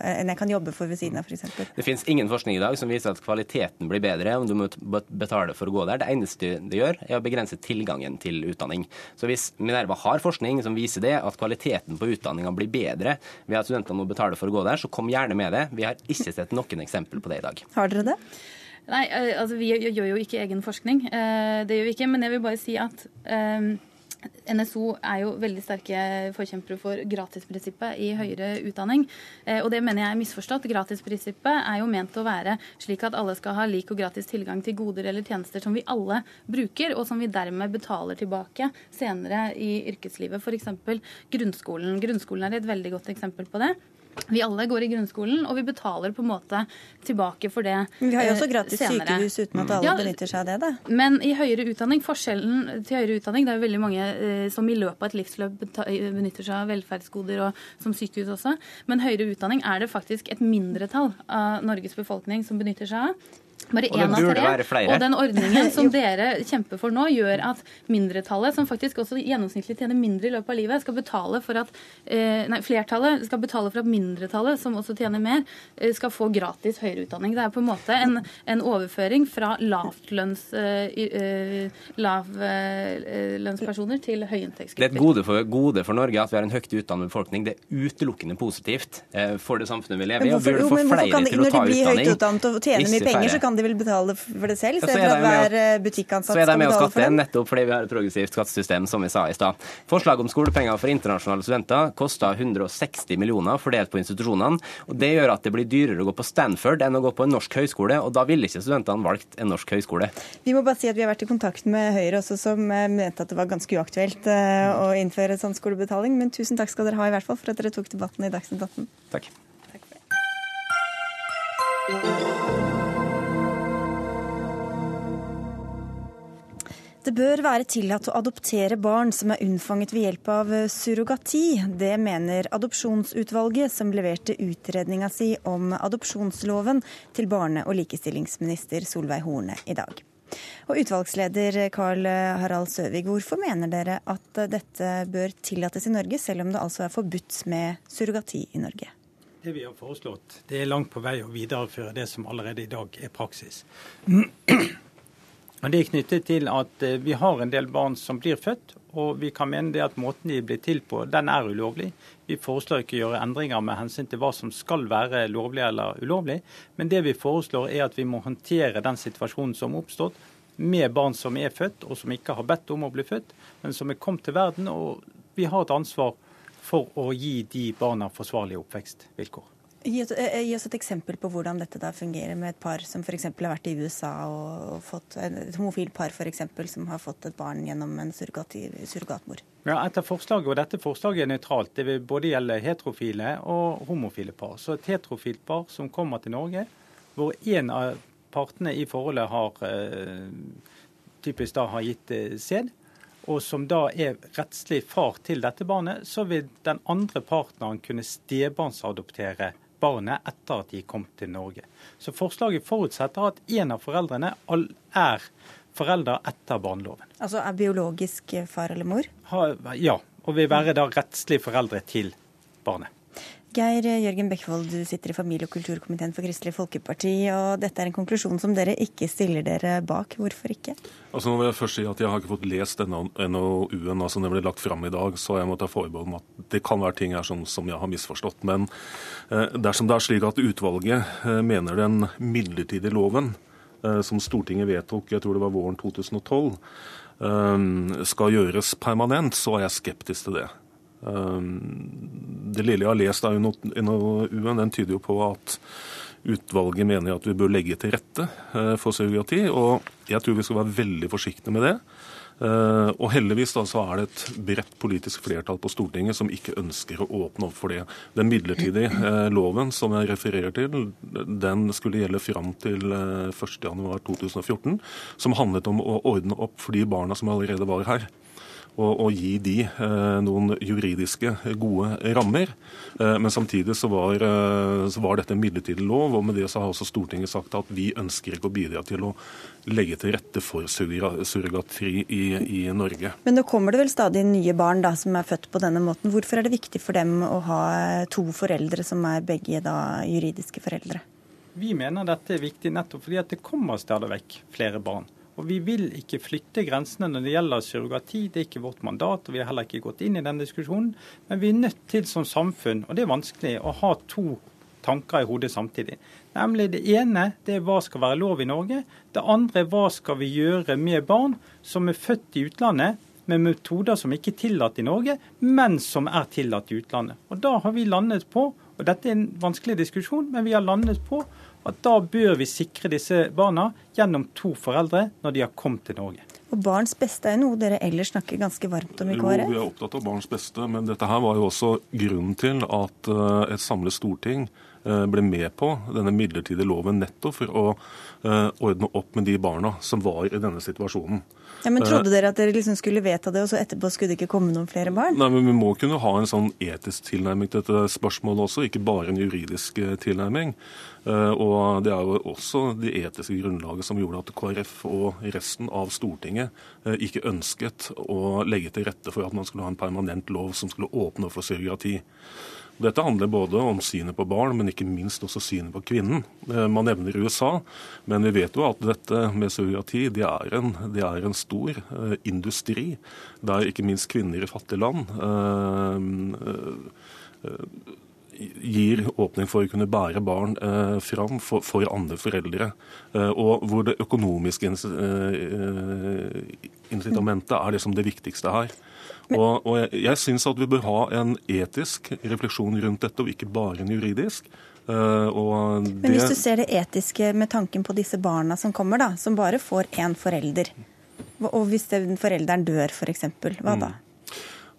enn jeg kan jobbe for ved siden av, f.eks.? Det finnes ingen forskning i dag som viser at kvaliteten blir bedre om du må betale for å gå der. Det eneste det gjør, er å begrense tilgangen til utdanning. Så hvis Minerva har forskning som viser det, at kvaliteten på utdanninga blir bedre ved at studentene må betale for å gå der, så kom gjerne med det. Vi har ikke sett noen eksempel på det i dag. Har dere det? Nei, eh, altså vi gjør jo ikke egen forskning. Eh, det gjør vi ikke. Men jeg vil bare si at eh, NSO er jo veldig sterke forkjempere for gratisprinsippet i høyere utdanning. Og det mener jeg er misforstått. Gratisprinsippet er jo ment å være slik at alle skal ha lik og gratis tilgang til goder eller tjenester som vi alle bruker, og som vi dermed betaler tilbake senere i yrkeslivet. F.eks. grunnskolen. Grunnskolen er et veldig godt eksempel på det. Vi alle går i grunnskolen, og vi betaler på en måte tilbake for det senere. Vi har jo også eh, gratis senere. sykehus uten at alle ja, benytter seg av det. Da. Men i høyere utdanning, forskjellen til høyere utdanning, det er jo veldig mange eh, som i løpet av et livsløp benytter seg av velferdsgoder, og som sykehus også. Men høyere utdanning er det faktisk et mindretall av Norges befolkning som benytter seg av. Bare én av tre. Og den ordningen som dere kjemper for nå, gjør at mindretallet, som faktisk også gjennomsnittlig tjener mindre i løpet av livet, skal betale for at eh, Nei, flertallet skal betale for at mindretallet, som også tjener mer, eh, skal få gratis høyere utdanning. Det er på en måte en, en overføring fra lavtlønns, uh, lavlønnspersoner til høyinntektsgrupper. Det er et gode for, gode for, Norge at vi har en høyt utdannet befolkning. Det er utelukkende positivt for det samfunnet vi lever i. og burde få flere til å ta utdanning. Når de blir høyt utdannet og tjener mye penger, så kan de vel betale for det selv, så, så er hver eh, butikkansatt skal betale for det? Så er de med å skatte nettopp fordi vi har et progressivt skattesystem, som vi sa i stad. Forslaget om skolepenger for internasjonale studenter koster 160 millioner fordelt på institusjonene. og Det gjør at det blir dyrere å gå på Stanford enn å gå på en norsk høyskole, og da ville ikke studentene valgt en norsk høyskole. Vi må bare si at vi har vært i kontakt med Høyre også, som eh, mente at det var ganske uaktuelt eh, å innføre sånn skolebetaling. Men tusen takk skal dere ha i hvert fall for at dere tok debatten i Dagsnytt 18. Takk. takk det. Bør være tillatt å adoptere barn som er unnfanget ved hjelp av surrogati. Det mener Adopsjonsutvalget, som leverte utredninga si om adopsjonsloven til barne- og likestillingsminister Solveig Horne i dag. Og Utvalgsleder Carl Harald Søvig, hvorfor mener dere at dette bør tillates i Norge, selv om det altså er forbudt med surrogati i Norge? Det vi har foreslått, det er langt på vei å videreføre det som allerede i dag er praksis. Det er knyttet til at eh, vi har en del barn som blir født, og vi kan mene det at måten de blir til på, den er ulovlig. Vi foreslår ikke å gjøre endringer med hensyn til hva som skal være lovlig eller ulovlig. Men det vi foreslår er at vi må håndtere den situasjonen som har oppstått med barn som er født, og som ikke har bedt om å bli født, men som er kommet til verden. Og vi har et ansvar for å gi de barna forsvarlige oppvekstvilkår. Oss, eh, gi oss, et eksempel på hvordan dette da fungerer med et par som f.eks. har vært i USA og fått et homofilt par for eksempel, som har fått et barn gjennom en surrogatmor. Ja, etter forslaget, og Dette forslaget er nøytralt. Det vil både gjelde heterofile og homofile par. Så et heterofilt par som kommer til Norge, hvor en av partene i forholdet har eh, typisk da har gitt eh, sæd, og som da er rettslig far til dette barnet, så vil den andre partneren kunne stebarnsadoptere barnet etter at de kom til Norge. Så forslaget forutsetter at en av foreldrene er foreldre etter barneloven. Altså er biologisk far eller mor? ja, og vil være da rettslig foreldre til barnet. Geir Jørgen Bekkevold, du sitter i familie- og kulturkomiteen for Kristelig Folkeparti. og Dette er en konklusjon som dere ikke stiller dere bak. Hvorfor ikke? Altså nå vil Jeg først si at jeg har ikke fått lest denne NOU-en altså den ble lagt fram i dag, så jeg må ta forbehold om at det kan være ting her som, som jeg har misforstått. Men eh, dersom det er slik at utvalget eh, mener den midlertidige loven eh, som Stortinget vedtok, jeg tror det var våren 2012, eh, skal gjøres permanent, så er jeg skeptisk til det. Um, det lille jeg har lest av NOU-en, den tyder jo på at Utvalget mener at vi bør legge til rette for surrogati, og jeg tror vi skal være veldig forsiktige med det. Eh, og heldigvis da, så er det et bredt politisk flertall på Stortinget som ikke ønsker å åpne opp for det. Den midlertidige eh, loven som jeg refererer til, den skulle gjelde fram til 1.1.2014, eh, som handlet om å ordne opp for de barna som allerede var her og, og gi de eh, noen juridiske gode rammer. Eh, men samtidig så var, eh, så var, dette en midlertidig lov, og med det så har også Stortinget sagt at vi ønsker ikke å bidra til å legge til rette for surrogatri i, i Norge. Men nå kommer det vel stadig nye barn da, som er født på denne måten. Hvorfor er det viktig for dem å ha to foreldre som er begge da juridiske foreldre? Vi mener dette er viktig nettopp fordi at det kommer stadig vekk flere barn. Og Vi vil ikke flytte grensene når det gjelder surrogati. Det er ikke vårt mandat, og vi har heller ikke gått inn i den diskusjonen. Men vi er nødt til som samfunn, og det er vanskelig, å ha to tanker i hodet samtidig. Nemlig Det ene det er hva skal være lov i Norge. Det andre er hva skal vi gjøre med barn som er født i utlandet med metoder som ikke er tillatt i Norge, men som er tillatt i utlandet. Og Da har vi landet på, og dette er en vanskelig diskusjon, men vi har landet på at da bør vi sikre disse barna gjennom to foreldre når de har kommet til Norge. Og Barns beste er noe dere ellers snakker ganske varmt om i KrF? Jo, vi er opptatt av barns beste, men dette her var jo også grunnen til at eh, et samlet storting eh, ble med på denne midlertidige loven nettopp for å eh, ordne opp med de barna som var i denne situasjonen. Ja, men Trodde dere at dere liksom skulle vedta det, og så etterpå skulle det ikke komme noen flere barn? Nei, men Vi må kunne ha en sånn etisk tilnærming til dette spørsmålet også, ikke bare en juridisk tilnærming. Eh, og Det er jo også det etiske grunnlaget som gjorde at KrF og resten av Stortinget eh, ikke ønsket å legge til rette for at man skulle ha en permanent lov som skulle åpne for surrogati. Dette handler både om synet på barn, men ikke minst også synet på kvinnen. Eh, man nevner USA, men vi vet jo at dette med surrogati det er, en, det er en stor uh, industri, der ikke minst kvinner i fattige land uh, gir åpning for å kunne bære barn eh, fram for, for, andre foreldre. Eh, og hvor det økonomiske eh, incitamentet er det det viktigste her. Og, og jeg, jeg syns at vi bør ha en etisk refleksjon rundt dette, og ikke bare en juridisk. Uh, Men hvis du ser det etiske med tanken på disse barna som kommer, da, som bare får én forelder, og hvis den forelderen dør f.eks., hva da? Mm.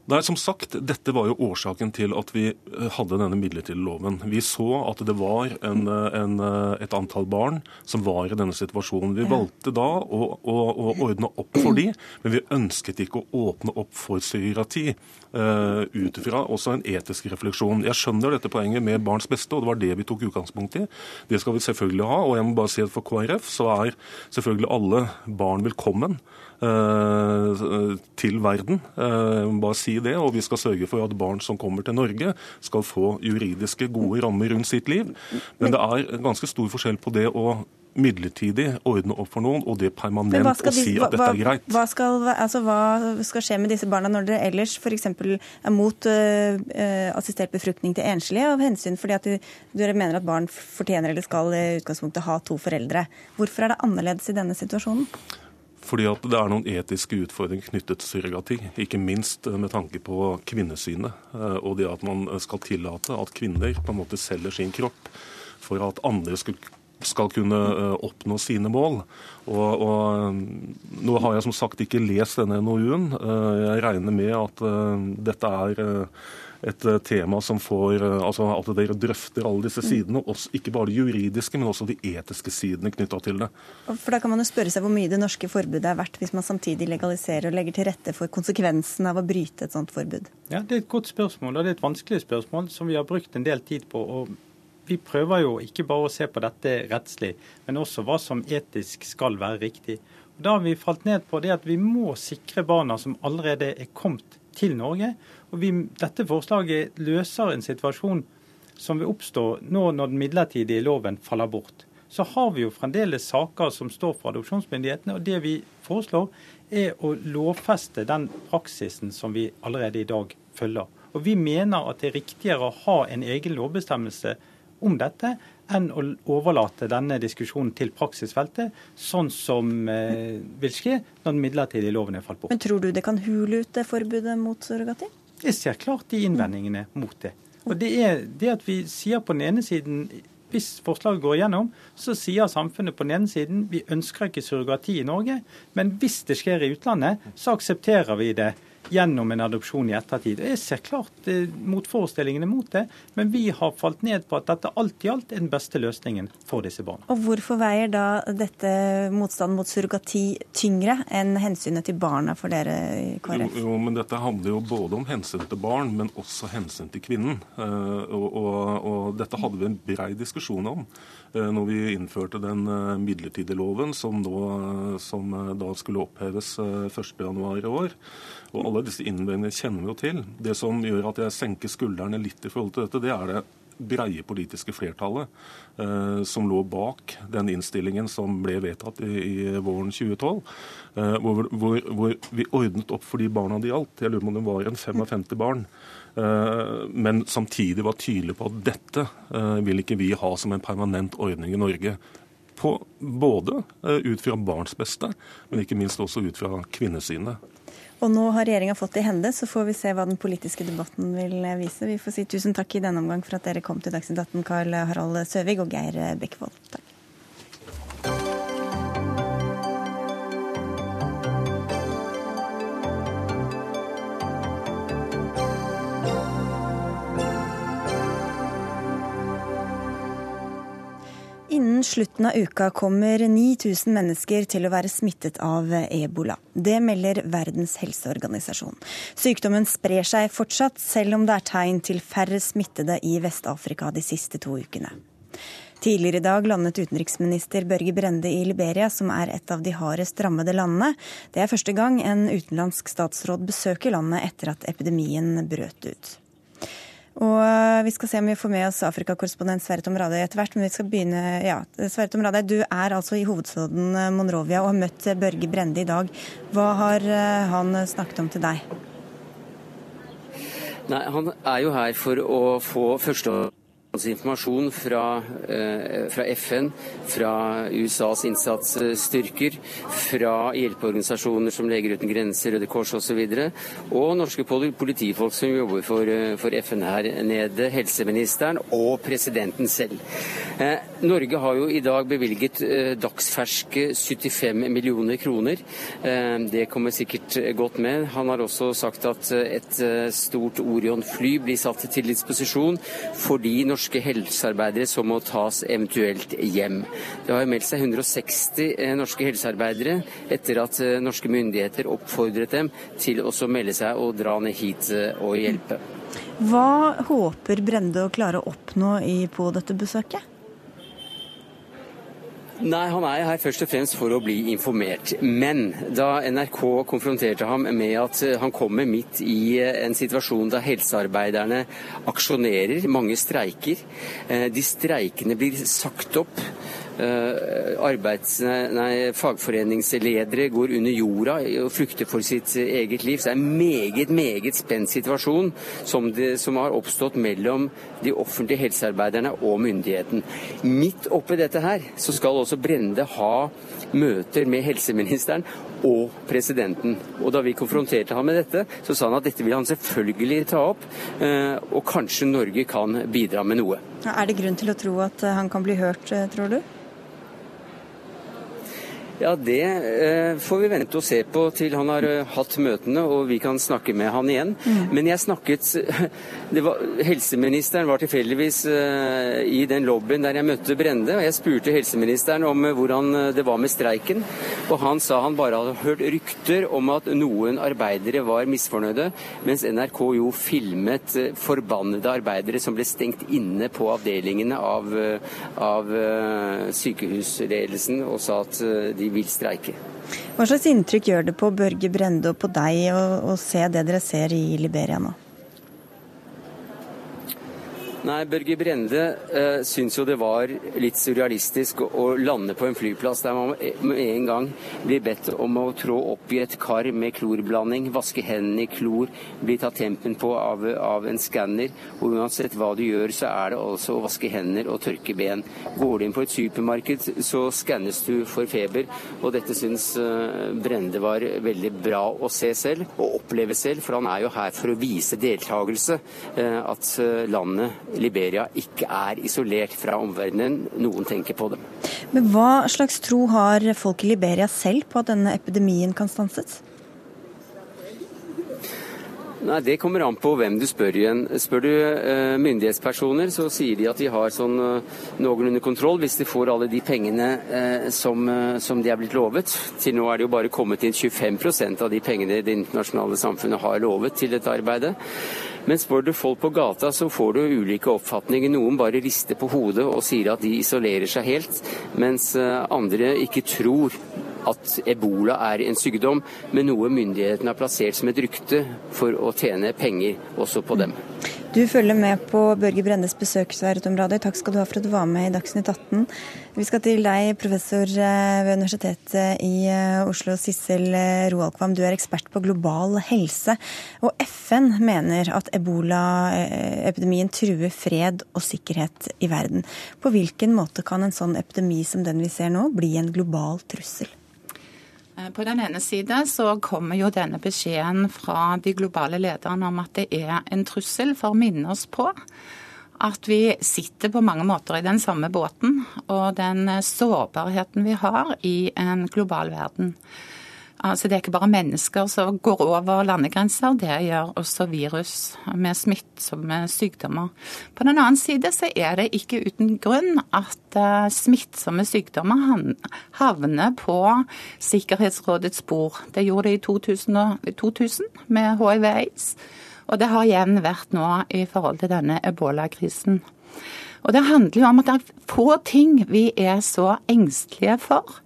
Nei, som sagt, Dette var jo årsaken til at vi eh, hadde denne midlertidige loven. Vi så at det var en, eh, en, eh, et antall barn som var i denne situasjonen. Vi valgte da å, å, å ordne opp for de, men vi ønsket ikke å åpne opp for surrogati uh, ut ifra også en etisk refleksjon. Jeg skjønner dette poenget med barns beste, og det var det vi tok utgangspunkt i. Det skal vi selvfølgelig ha. Og jeg må bare si at for KrF så er selvfølgelig alle barn velkommen. Eh, til verden. Eh, bare si det. Og vi skal sørge for at barn som kommer til Norge, skal få juridiske, gode rammer rundt sitt liv. Men det er ganske stor forskjell på det å midlertidig ordne opp for noen, og det permanent å si at dette er greit. Hva skal, altså, hva skal, skje med disse barna når dere ellers f.eks. er mot uh, assistert befruktning til enslige av hensyn fordi at du, dere mener at barn fortjener eller skal i utgangspunktet ha to foreldre? Hvorfor er det annerledes i denne situasjonen? Fordi at det er noen etiske utfordringer knyttet til surrogati. Ikke minst eh, med tanke på kvinnesynet. Eh, og det at man skal tillate at kvinner på en måte selger sin kropp for at andre skal, skal kunne eh, oppnå sine mål. Og, og, Nå har jeg som sagt ikke lest denne NOU-en. Jeg regner med at dette er et eh, tema som får eh, altså At dere drøfter alle disse sidene, også, ikke bare de juridiske, men også de etiske sidene knytta til det. For Da kan man jo spørre seg hvor mye det norske forbudet er verdt, hvis man samtidig legaliserer og legger til rette for konsekvensen av å bryte et sånt forbud? Ja, Det er et godt spørsmål, og det er et vanskelig spørsmål som vi har brukt en del tid på. og vi prøver jo ikke bare å se på dette rettslig, men også hva som etisk skal være riktig. Og da har vi falt ned på det at vi må sikre barna som allerede er kommet til Norge. Og vi, Dette forslaget løser en situasjon som vil oppstå nå når den midlertidige loven faller bort. Så har vi jo fremdeles saker som står for adopsjonsmyndighetene. og Det vi foreslår, er å lovfeste den praksisen som vi allerede i dag følger. Og Vi mener at det er riktigere å ha en egen lovbestemmelse om dette enn å overlate denne diskusjonen til praksisfeltet, sånn som eh, vil skje når den midlertidige loven er falt bort. Men tror du det kan hule ut det forbudet mot surrogati? Jeg ser klart de innvendingene mot det. Og det er det at vi sier på den ene siden hvis forslaget går igjennom, så sier samfunnet på den ene siden vi ønsker ikke surrogati i Norge, men hvis det skjer i utlandet, så aksepterer vi det gjennom en adopsjon i ettertid. Jeg ser klart mot motforestillingene mot det, men vi har falt ned på at dette alt i alt er den beste løsningen for disse barna. Og Hvorfor veier da dette motstanden mot surrogati tyngre enn hensynet til barna for dere i KrF? Jo, jo, men Dette handler jo både om hensyn til barn, men også hensyn til kvinnen. Uh, og, og, og, Dette hadde vi en brei diskusjon om når vi innførte den uh, midlertidige loven som, nå, som da skulle oppheves 1.1 i år. Og alle disse innvendingene kjenner vi jo til. Det som gjør at jeg senker skuldrene litt i forhold til dette, det er det breie politiske flertallet eh, som lå bak den innstillingen som ble vedtatt i, i våren 2012, eh, hvor, hvor, hvor, vi ordnet opp for de barna det gjaldt. Jeg lurer på om det var en 55 barn. Eh, men samtidig var tydelig på at dette eh, vil ikke vi ha som en permanent ordning i Norge. På, både eh, ut fra barns beste, men ikke minst også ut fra kvinnesynet. Og nå har regjeringa fått det i hende, så får vi se hva den politiske debatten vil vise. Vi får si tusen takk i denne omgang for at dere kom til Dagsnytt 18, Karl Harald Søvig og Geir Bekkevold. Takk. Innen slutten av uka kommer 9000 mennesker til å være smittet av ebola. Det melder Verdens helseorganisasjon. Sykdommen sprer seg fortsatt, selv om det er tegn til færre smittede i Vest-Afrika de siste to ukene. Tidligere i dag landet utenriksminister Børge Brende i Liberia, som er et av de hardest rammede landene. Det er første gang en utenlandsk statsråd besøker landet etter at epidemien brøt ut. Og eh, vi skal se om vi får med oss Afrikakorrespondent Sverre Tom Radøy etter hvert. Men vi skal begynne Ja, Sverre Tom Radøy, du er altså i hovedstaden eh, Monrovia og har møtt eh, Børge Brende i dag. Hva har han snakket om til deg? Nei, Han er jo her for å få første informasjon fra, eh, fra, FN, fra USAs innsatsstyrker, fra hjelpeorganisasjoner som Leger uten grenser, Røde Kors osv., og, så og norske politifolk som jobber for, eh, for, FN her nede, helseministeren og presidenten selv. Eh, Norge har jo i dag bevilget dagsferske 75 millioner kroner. Det kommer sikkert godt med. Han har også sagt at et stort Orion-fly blir satt til disposisjon fordi norske norske helsearbeidere som må tas eventuelt hjem. Det har meldt seg 160 eh, norske helsearbeidere etter at eh, norske myndigheter oppfordret dem til å melde seg og dra ned hit eh, og hjelpe. Hva håper Brende å klare å oppnå på dette besøket? Nei, han er her først og fremst for å bli informert. Men da NRK konfronterte ham med at eh, han kommer midt i eh, en situasjon da helsearbeiderne aksjonerer, mange streiker, eh, de streikene blir sagt opp arbeids, nei, fagforeningsledere går under jorda og frykter for sitt eget liv. Så det er en meget, meget spent situasjon som, det, som har oppstått mellom de offentlige helsearbeiderne og myndigheten. Midt oppi dette her så skal også Brende ha møter med helseministeren og presidenten. Og Da vi konfronterte ham med dette, så sa han at dette vil han selvfølgelig ta opp, eh, og kanskje Norge kan bidra med noe. Er det grunn til å tro at han kan bli hørt, eh, tror du? Ja, Det eh, får vi vente og se på til han har eh, hatt møtene og vi kan snakke med han igjen. Mm. Men jeg snakket var, Helseministeren var tilfeldigvis eh, i den lobbyen der jeg møtte Brende. og Jeg spurte helseministeren om eh, hvordan eh, det var med streiken. Og han sa han bare hadde hørt rykter om at noen arbeidere var misfornøyde, mens NRK jo filmet eh, forbannede arbeidere som ble stengt inne på avdelingene av, av sykehusledelsen og sa at de vil streike. Hva slags inntrykk gjør det på Børge Brende og på deg å, å se det dere ser i Liberia nå? Nei, Børge Brende uh, syns jo det var litt surrealistisk å lande på en flyplass der man med en gang blir bedt om å trå opp i et kar med klorblanding, vaske hendene i klor, bli tatt tempen på av, av en skanner. Og uansett hva du gjør, så er det altså å vaske hender og tørke ben. Går du inn på et supermarked, så skannes du for feber. Og dette syns uh, Brende var veldig bra å se selv, og oppleve selv, for han er jo her for å vise deltakelse. Uh, at landet Liberia ikke er isolert fra omverdenen. Noen tenker på dem. Men Hva slags tro har folk i Liberia selv på at denne epidemien kan stanses? Nei, Det kommer an på hvem du spør igjen. Spør du eh, myndighetspersoner, så sier de at de har sånn eh, noenlunde kontroll hvis de får alle de pengene eh, som, eh, som, de er blitt lovet. Til nå er det jo bare kommet inn 25% av de pengene det internasjonale samfunnet har lovet til dette arbeidet. Men spør du folk på gata, så får du ulike oppfatninger. Noen bare rister på hodet og sier at de isolerer seg helt, mens eh, andre ikke tror at ebola er en sykdom, men noe myndighetene har plassert som et rykte for å tjene penger også på dem. Du følger med på Børge Brennes besøksområde. Takk skal du ha for at du var med i Dagsnytt 18. Vi skal til deg, professor eh, ved Universitetet i eh, Oslo, Sissel eh, Roalkvam. Du er ekspert på global helse. Og FN mener at ebolaepidemien truer fred og sikkerhet i verden. På hvilken måte kan en sånn epidemi som den vi ser nå, bli en global trussel? Eh, på den ene side så kommer jo denne beskjeden fra de globale lederne om at det er en trussel, for å minne oss på at vi sitter på mange måter i den samme båten, og den sårbarheten vi har i en global verden. Altså Det er ikke bare mennesker som går over landegrenser, det gjør også virus med smittsomme sykdommer. På den annen side så er det ikke uten grunn at uh, smittsomme sykdommer havner på Sikkerhetsrådets bord. Det gjorde det i 2000, 2000 med hiv-aids, og det har igjen vært nå i forhold til denne ebola-krisen. Og Det handler jo om at det er få ting vi er så engstelige for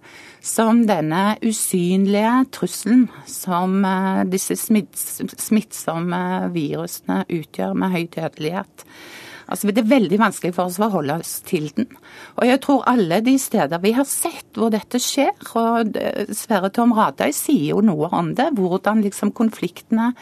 som denne usynlige trusselen som eh, disse smittsomme virusene utgjør med høy dødelighet. Altså, det er veldig vanskelig for oss å forholde oss til den. Og jeg tror alle de steder vi har sett hvor dette skjer, og Sverre Tom Radøy sier jo noe om det, hvordan liksom konfliktene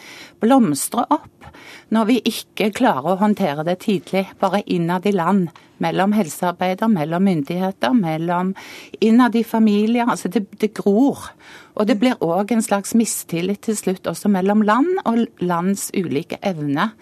blomstrer opp når vi ikke klarer å håndtere det tidlig, bare innad i land. Mellom helsearbeider, mellom myndigheter, mellom innad i familier. Altså det, det gror. Og det blir òg en slags mistillit til slutt også mellom land og lands ulike evne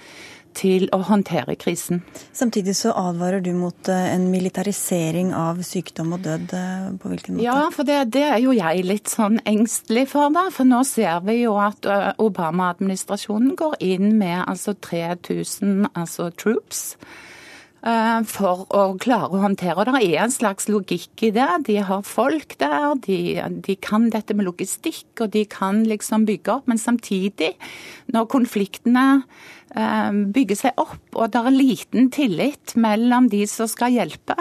til å håndtere krisen. Samtidig så advarer du mot eh, en militarisering av sykdom og død. Eh, på hvilken måte? Ja, for det, det er jo jeg litt sånn engstelig for, da. For nå ser vi jo at eh, Obama-administrasjonen går inn med altså 3000 altså troops for å klare å håndtere. Og det er en slags logikk i det. De har folk der, de, de, kan dette med logistikk, og de kan liksom bygge opp. Men samtidig, når konfliktene bygger seg opp, og det er liten tillit mellom de som skal hjelpe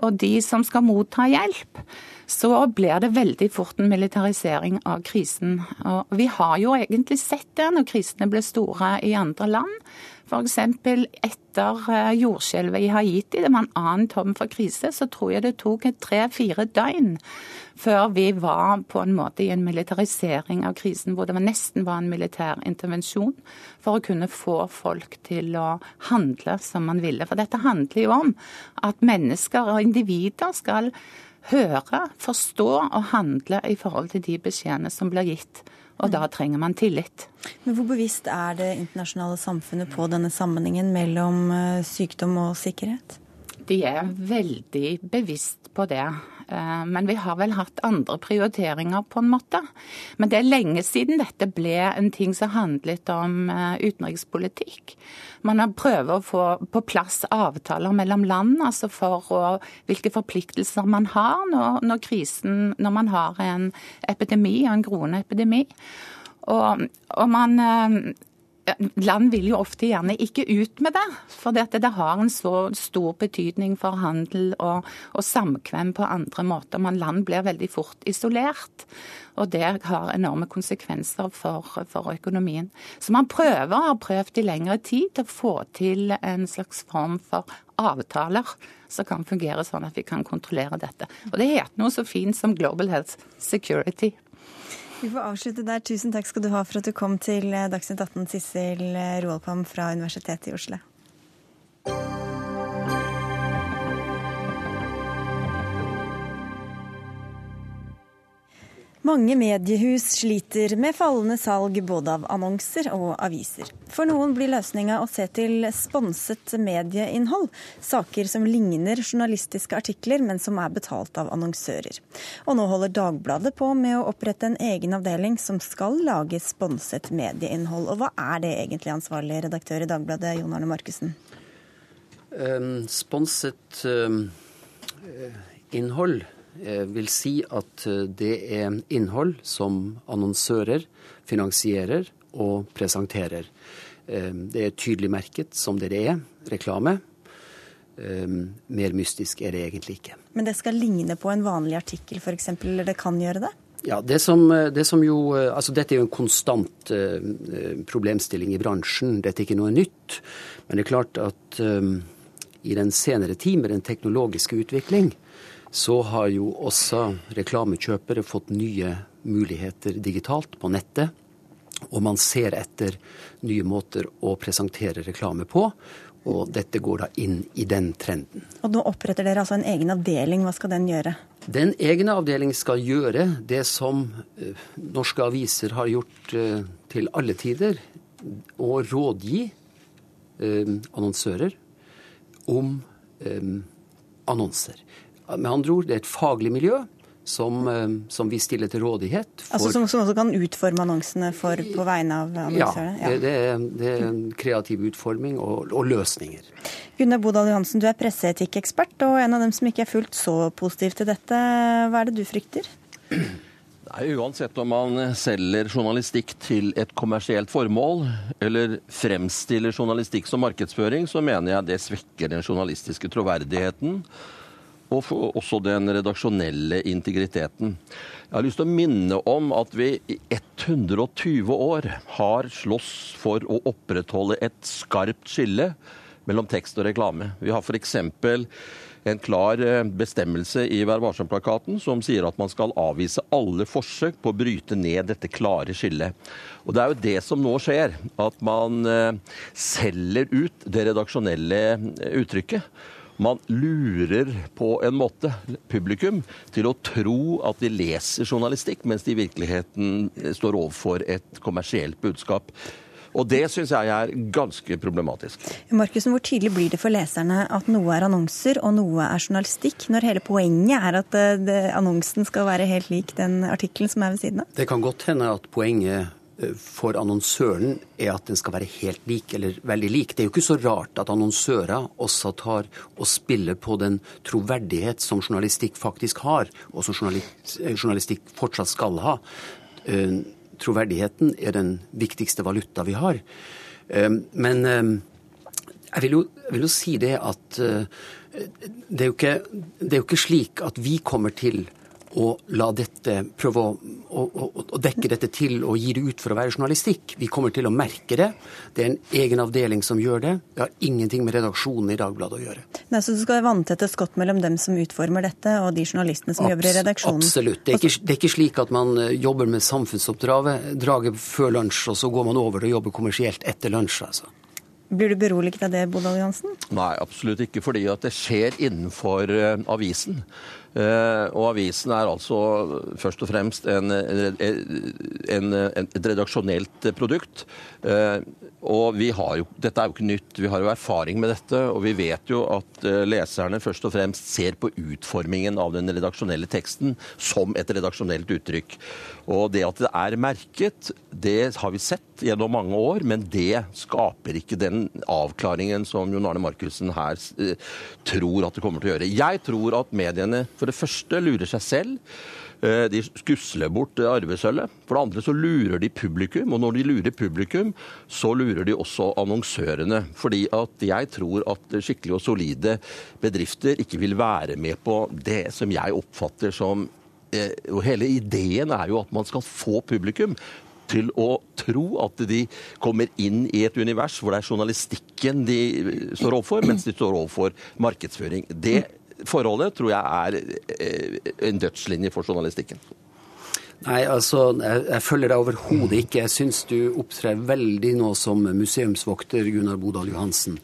og de som skal motta hjelp, så blir det veldig fort en militarisering av krisen. Og vi har jo egentlig sett det når krisene ble store i andre land. F.eks. etter eh, jordskjelvet i Haiti, det var en annen tom for krise, så tror jeg det tok tre-fire døgn før vi var på en måte i en militarisering av krisen, hvor det nesten var en militær intervensjon for å kunne få folk til å handle som man ville. For dette handler jo om at mennesker og individer skal høre, forstå og handle i forhold til de beskjedene som blir gitt. Og da trenger man tillit. Men Hvor bevisst er det internasjonale samfunnet på denne sammenhengen mellom eh, sykdom og sikkerhet? De er veldig bevisst på det. Eh, men vi har vel hatt andre prioriteringer, på en måte. Men det er lenge siden dette ble en ting som handlet om eh, utenrikspolitikk. Man har prøvd å få på plass avtaler mellom land altså for å, hvilke forpliktelser man har når, når, krisen, når man har en epidemi, en groende epidemi. Og, og man eh, Land vil jo ofte gjerne ikke ut med det, for det, har en så stor betydning for handel og, og samkvem på andre måter. Men land blir veldig fort isolert, og det har enorme konsekvenser for, for økonomien. Så man prøver, har prøvd i lengre tid, å få til en slags form for avtaler som kan fungere sånn at vi kan kontrollere dette. Og det heter noe så fint som Global Health Security. Vi får avslutte der. Tusen takk skal du ha for at du kom til eh, Dagsnytt 18, Sissel eh, Roalpam fra Universitetet i Oslo. Mange mediehus sliter med fallende salg både av annonser og aviser. For noen blir løsninga å se til sponset medieinnhold, saker som ligner journalistiske artikler, men som er betalt av annonsører. Og nå holder Dagbladet på med å opprette en egen avdeling som skal lage sponset medieinnhold. Og hva er det egentlig, ansvarlig redaktør i Dagbladet, Jon Arne Markussen? Um, sponset um, innhold vil si at eh, det er innhold som annonsører finansierer og presenterer. Eh, det er tydelig merket som det det er, reklame. Mer mystisk er det egentlig ikke. Men det skal ligne på en vanlig artikkel f.eks., eller det kan gjøre det? Ja, det som, det som, jo, altså Dette er jo en konstant problemstilling i bransjen. Dette er ikke noe nytt. Men det er klart at i den senere tid, med den teknologiske utvikling, så har jo også reklamekjøpere fått nye muligheter digitalt på nettet. Og man ser etter nye måter å presentere reklame på. Og dette går da inn i den trenden. Og nå oppretter dere altså en egen avdeling. Hva skal den gjøre? Den egne avdelingen skal gjøre det som uh, norske aviser har gjort uh, til alle tider. Å rådgi uh, annonsører om annonser. Med andre ord, det er et faglig miljø som, eh, som, vi stiller til rådighet. For... Altså Som, som også kan utforme annonsene for, på vegne av annonsørene? Ja, det, det, er, det, er, kreativ utforming og, og løsninger. Gunnar Bodal Johansen, du er presseetikkekspert og en av dem som ikke er fullt så positiv til dette. Hva er det du frykter? Nei, Uansett om man selger journalistikk til et kommersielt formål, eller fremstiller journalistikk som markedsføring, så mener jeg det svekker den journalistiske troverdigheten og for også den redaksjonelle integriteten. Jeg har lyst til å minne om at vi i 120 år har slåss for å opprettholde et skarpt skille mellom tekst og reklame. Vi har f.eks. en klar eh, bestemmelse i Vær varsom-plakaten som sier at man skal avvise alle forsøk på å bryte ned dette klare skillet. Og Det er jo det som nå skjer, at man eh, selger ut det redaksjonelle eh, uttrykket. Man lurer på en måte publikum til å tro at de leser journalistikk, mens de i virkeligheten står overfor et kommersielt budskap. Og det syns jeg er ganske problematisk. Markusen, Hvor tydelig blir det for leserne at noe er annonser og noe er journalistikk, når hele poenget er at eh, annonsen skal være helt lik den artikkelen som er ved siden av? Det kan godt hende at poenget for annonsøren er at den skal være helt lik, eller veldig lik. Det er jo ikke så rart at annonsører også tar og spiller på den troverdighet som journalistikk faktisk har, og som journalistikk fortsatt skal ha. Eh, troverdigheten er den viktigste valuta vi har. Eh, men eh, jeg vil jo, jeg vil jo si det at det er, ikke, det er jo ikke slik at vi kommer til å la dette prøve å, å, å, å, dekke dette til og gi det ut for å være journalistikk. Vi kommer til å merke det. Det er en egen avdeling som gjør det. Det har ingenting med redaksjonen i Dagbladet å gjøre. Nei, så du skal vanntette skott mellom dem som utformer dette og de journalistene som Abs jobber i redaksjonen? Absolutt. Det er, ikke, det er, ikke, slik at man eh, jobber med samfunnsoppdraget før lunsj, og så går man over til å jobbe kommersielt etter lunsj. altså. Blir du beroliget av det, Bodal Johansen? Nei, absolutt ikke. Fordi at det skjer innenfor uh, avisen. Eh, og avisen er altså først og fremst en, en, en, et redaksjonelt produkt. Eh, og vi har jo, Dette er jo ikke nytt, vi har jo erfaring med dette. Og vi vet jo at eh, leserne først og fremst ser på utformingen av den redaksjonelle teksten som et redaksjonelt uttrykk. Og det at det er merket, det har vi sett gjennom mange år, men det skaper ikke den avklaringen som Jon Arne Markussen her tror at det kommer til å gjøre. Jeg tror at mediene for det første lurer seg selv. Eh, de skusler bort arvesølvet. For det andre så lurer de publikum, og når de lurer publikum, så lurer de også annonsørene. Fordi at jeg tror at skikkelige og solide bedrifter ikke vil være med på det som jeg oppfatter som eh, og Hele ideen er jo at man skal få publikum til å tro at de kommer inn i et univers hvor det er journalistikken de står overfor, mens de står overfor markedsføring. Det forholdet tror jeg er eh, en dødslinje for journalistikken. Nei, altså, jeg, jeg følger deg overhodet ikke. Jeg syns du opptrer veldig nå som museumsvokter, Gunnar Bodal Johansen.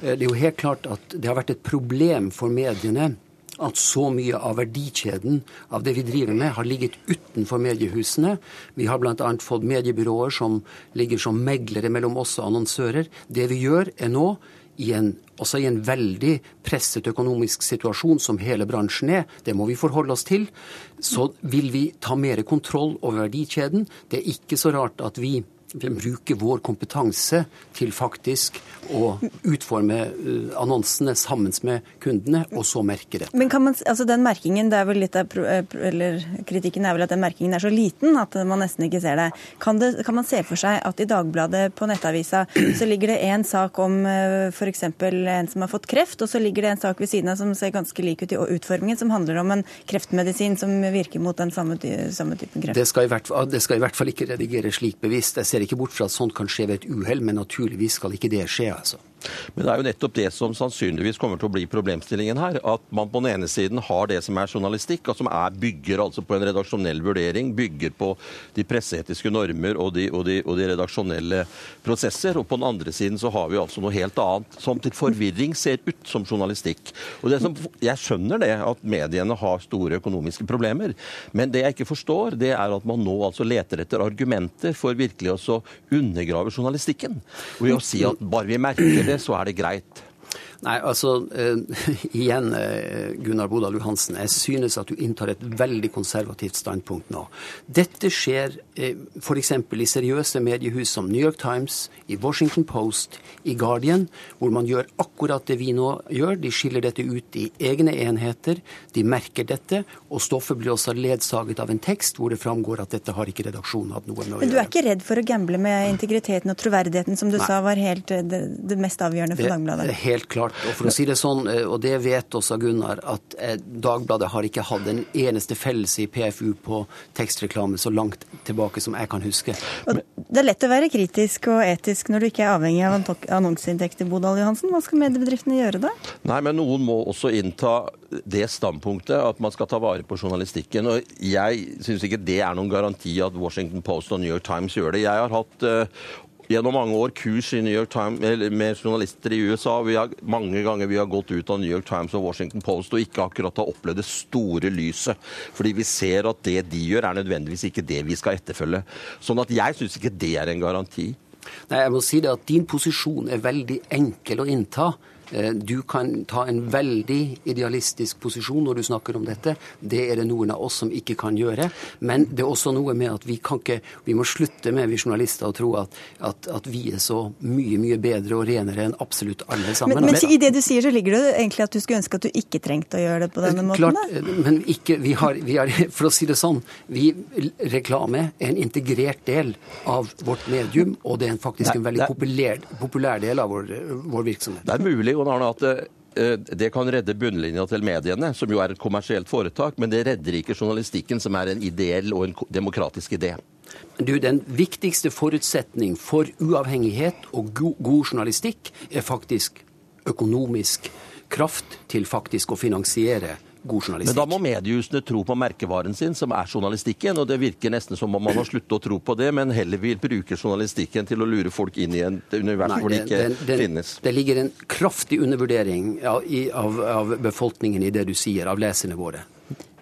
Eh, det er jo helt klart at det har vært et problem for mediene at så mye av verdikjeden av det vi driver med, har ligget utenfor mediehusene. Vi har bl.a. fått mediebyråer som ligger som meglere mellom oss og annonsører. Det vi gjør, er nå i en, også i en veldig presset økonomisk situasjon som hele bransjen er, det må vi forholde oss til, så vil vi ta mer kontroll over verdikjeden. Det er ikke så rart at vi bruke vår kompetanse til faktisk å utforme eh, annonsene sammen med kundene, og så merke det. Men kan man, altså den merkingen, det er vel litt av, eh, eller Kritikken er vel at den merkingen er så liten at man nesten ikke ser det. Kan, det, kan man se for seg at i Dagbladet på nettavisa så ligger det en sak om eh, f.eks. en som har fått kreft, og så ligger det en sak ved siden av som ser ganske lik ut i utformingen, som handler om en kreftmedisin som virker mot den samme, samme typen kreft? Det skal, hvert, det skal, i hvert, fall ikke redigeres slik bevisst. Jeg ser ser ikke bort fra at sånt kan skje ved et uhell, men naturligvis skal ikke det skje. altså. Men det er jo nettopp det som sannsynligvis kommer til å bli problemstillingen her. At man på den ene siden har det som er journalistikk, og som er, bygger altså på en redaksjonell vurdering, bygger på de presseetiske normer og de, og, de, og de, redaksjonelle prosesser. Og på den andre siden så har vi altså noe helt annet, som til forvirring ser ut som journalistikk. Og som, Jeg skjønner det, at mediene har store økonomiske problemer. Men det jeg ikke forstår, det er at man nå altså leter etter argumenter for virkelig å undergrave journalistikken. Ved å si at bare vi merker det det, så er det greit. Nei, altså uh, igjen, uh, Gunnar Bodal Johansen. Jeg synes at du inntar et veldig konservativt standpunkt nå. Dette skjer uh, f.eks. i seriøse mediehus som New York Times, i Washington Post, i Guardian, hvor man gjør akkurat det vi nå gjør. De skiller dette ut i egne enheter, de merker dette, og stoffet blir også ledsaget av en tekst hvor det framgår at dette har ikke redaksjonen hatt noe med å gjøre. Men du er ikke redd for å gamble med integriteten og troverdigheten, som du Nei. sa var helt, det, det, mest avgjørende for Dagbladet? Det er helt klart klart. Og for å si det sånn, eh, og det vet også Gunnar, at eh, Dagbladet har ikke hatt en eneste fellelse i PFU på tekstreklame så langt tilbake som jeg kan huske. Og det er lett å være kritisk og etisk når du ikke er avhengig av annonseinntekter, Bodal Johansen. Hva skal mediebedriftene gjøre da? Nei, men noen må også innta det standpunktet at man skal ta vare på journalistikken. Og jeg syns ikke det er noen garanti at Washington Post og New York Times gjør det. Jeg har hatt uh, gjennom mange år kurs i New York Times, med journalister i USA. Vi har, mange ganger vi har gått ut av New York Times og Washington Post og ikke akkurat har opplevd det store lyset. Fordi vi ser at det de gjør, er nødvendigvis ikke det vi skal etterfølge. Sånn at jeg syns ikke det er en garanti. Nei, jeg må si det at Din posisjon er veldig enkel å innta. Eh, du kan ta en veldig idealistisk posisjon når du snakker om dette. Det er det noen av oss som ikke kan gjøre. Men det er også noe med at vi kan ikke Vi må slutte med, vi journalister, å tro at, at, at vi er så mye, mye bedre og renere enn absolutt alle sammen. Men, men i det du sier, så ligger det egentlig at du skulle ønske at du ikke trengte å gjøre det på denne måten? Klart, eh, men ikke vi har, vi har, For å si det sånn, vi, reklame er en integrert del av vårt medium, og det er faktisk en veldig populær, populær del av vår, vår virksomhet. Det er mulig Jon Arne, at eh, det kan redde bunnlinja til mediene, som jo er et kommersielt foretak, men det redder ikke journalistikken, som er en ideell og en demokratisk idé. Du, Den viktigste forutsetning for uavhengighet og go god journalistikk er faktisk økonomisk kraft til faktisk å finansiere god journalistikk. Men da må mediehusene tro på merkevaren sin, som er journalistikken. Og det virker nesten som om man har sluttet å tro på det, men heller vil bruke journalistikken til å lure folk inn i en univers Nei, hvor det ikke den, den, finnes. Det ligger en kraftig undervurdering av, av, av befolkningen i det du sier, av leserne våre.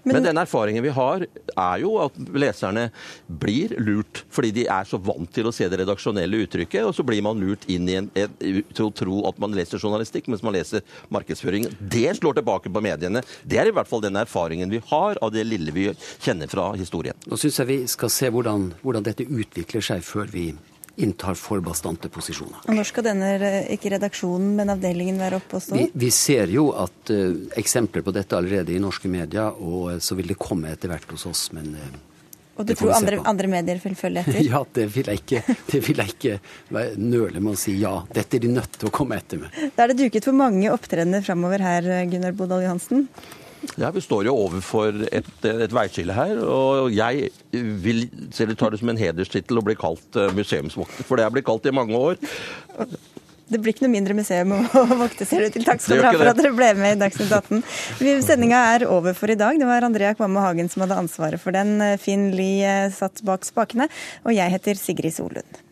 Men, Men, den erfaringen vi har, er jo at leserne blir lurt fordi de er så vant til å se det redaksjonelle uttrykket, og så blir man lurt inn i en, en, til å tro at man leser journalistikk mens man leser markedsføring. Det slår tilbake på mediene. Det er i hvert fall den erfaringen vi har av det lille vi kjenner fra historien. Nå syns jeg vi skal se hvordan, hvordan dette utvikler seg før vi inntar for bastante posisjoner. Og Når skal denne, ikke redaksjonen, men avdelingen være oppe og stå? Vi, vi ser jo at uh, eksempler på dette allerede i norske medier, og uh, så vil det komme etter hvert hos oss. men... Uh, og du tror andre, andre, medier vil følge etter? ja, det vil jeg ikke, det vil jeg ikke nøle med å si ja. Dette er de nødt til å komme etter med. Da er det duket for mange opptredener framover her, Gunnar Bodal Johansen. Ja, Vi står jo overfor et, et veiskille her. Og jeg vil selv ta det som en hederstittel å bli kalt eh, museumsvokter. For det har blitt kalt i mange år. Det blir ikke noe mindre museum å vokte, ser det til. Takk skal dere ha for at dere ble med i Dagsnytt 18. Sendinga er over for i dag. Det var Andrea Kvamme Hagen som hadde ansvaret for den. Finn Lie satt bak spakene. Og jeg heter Sigrid Solund.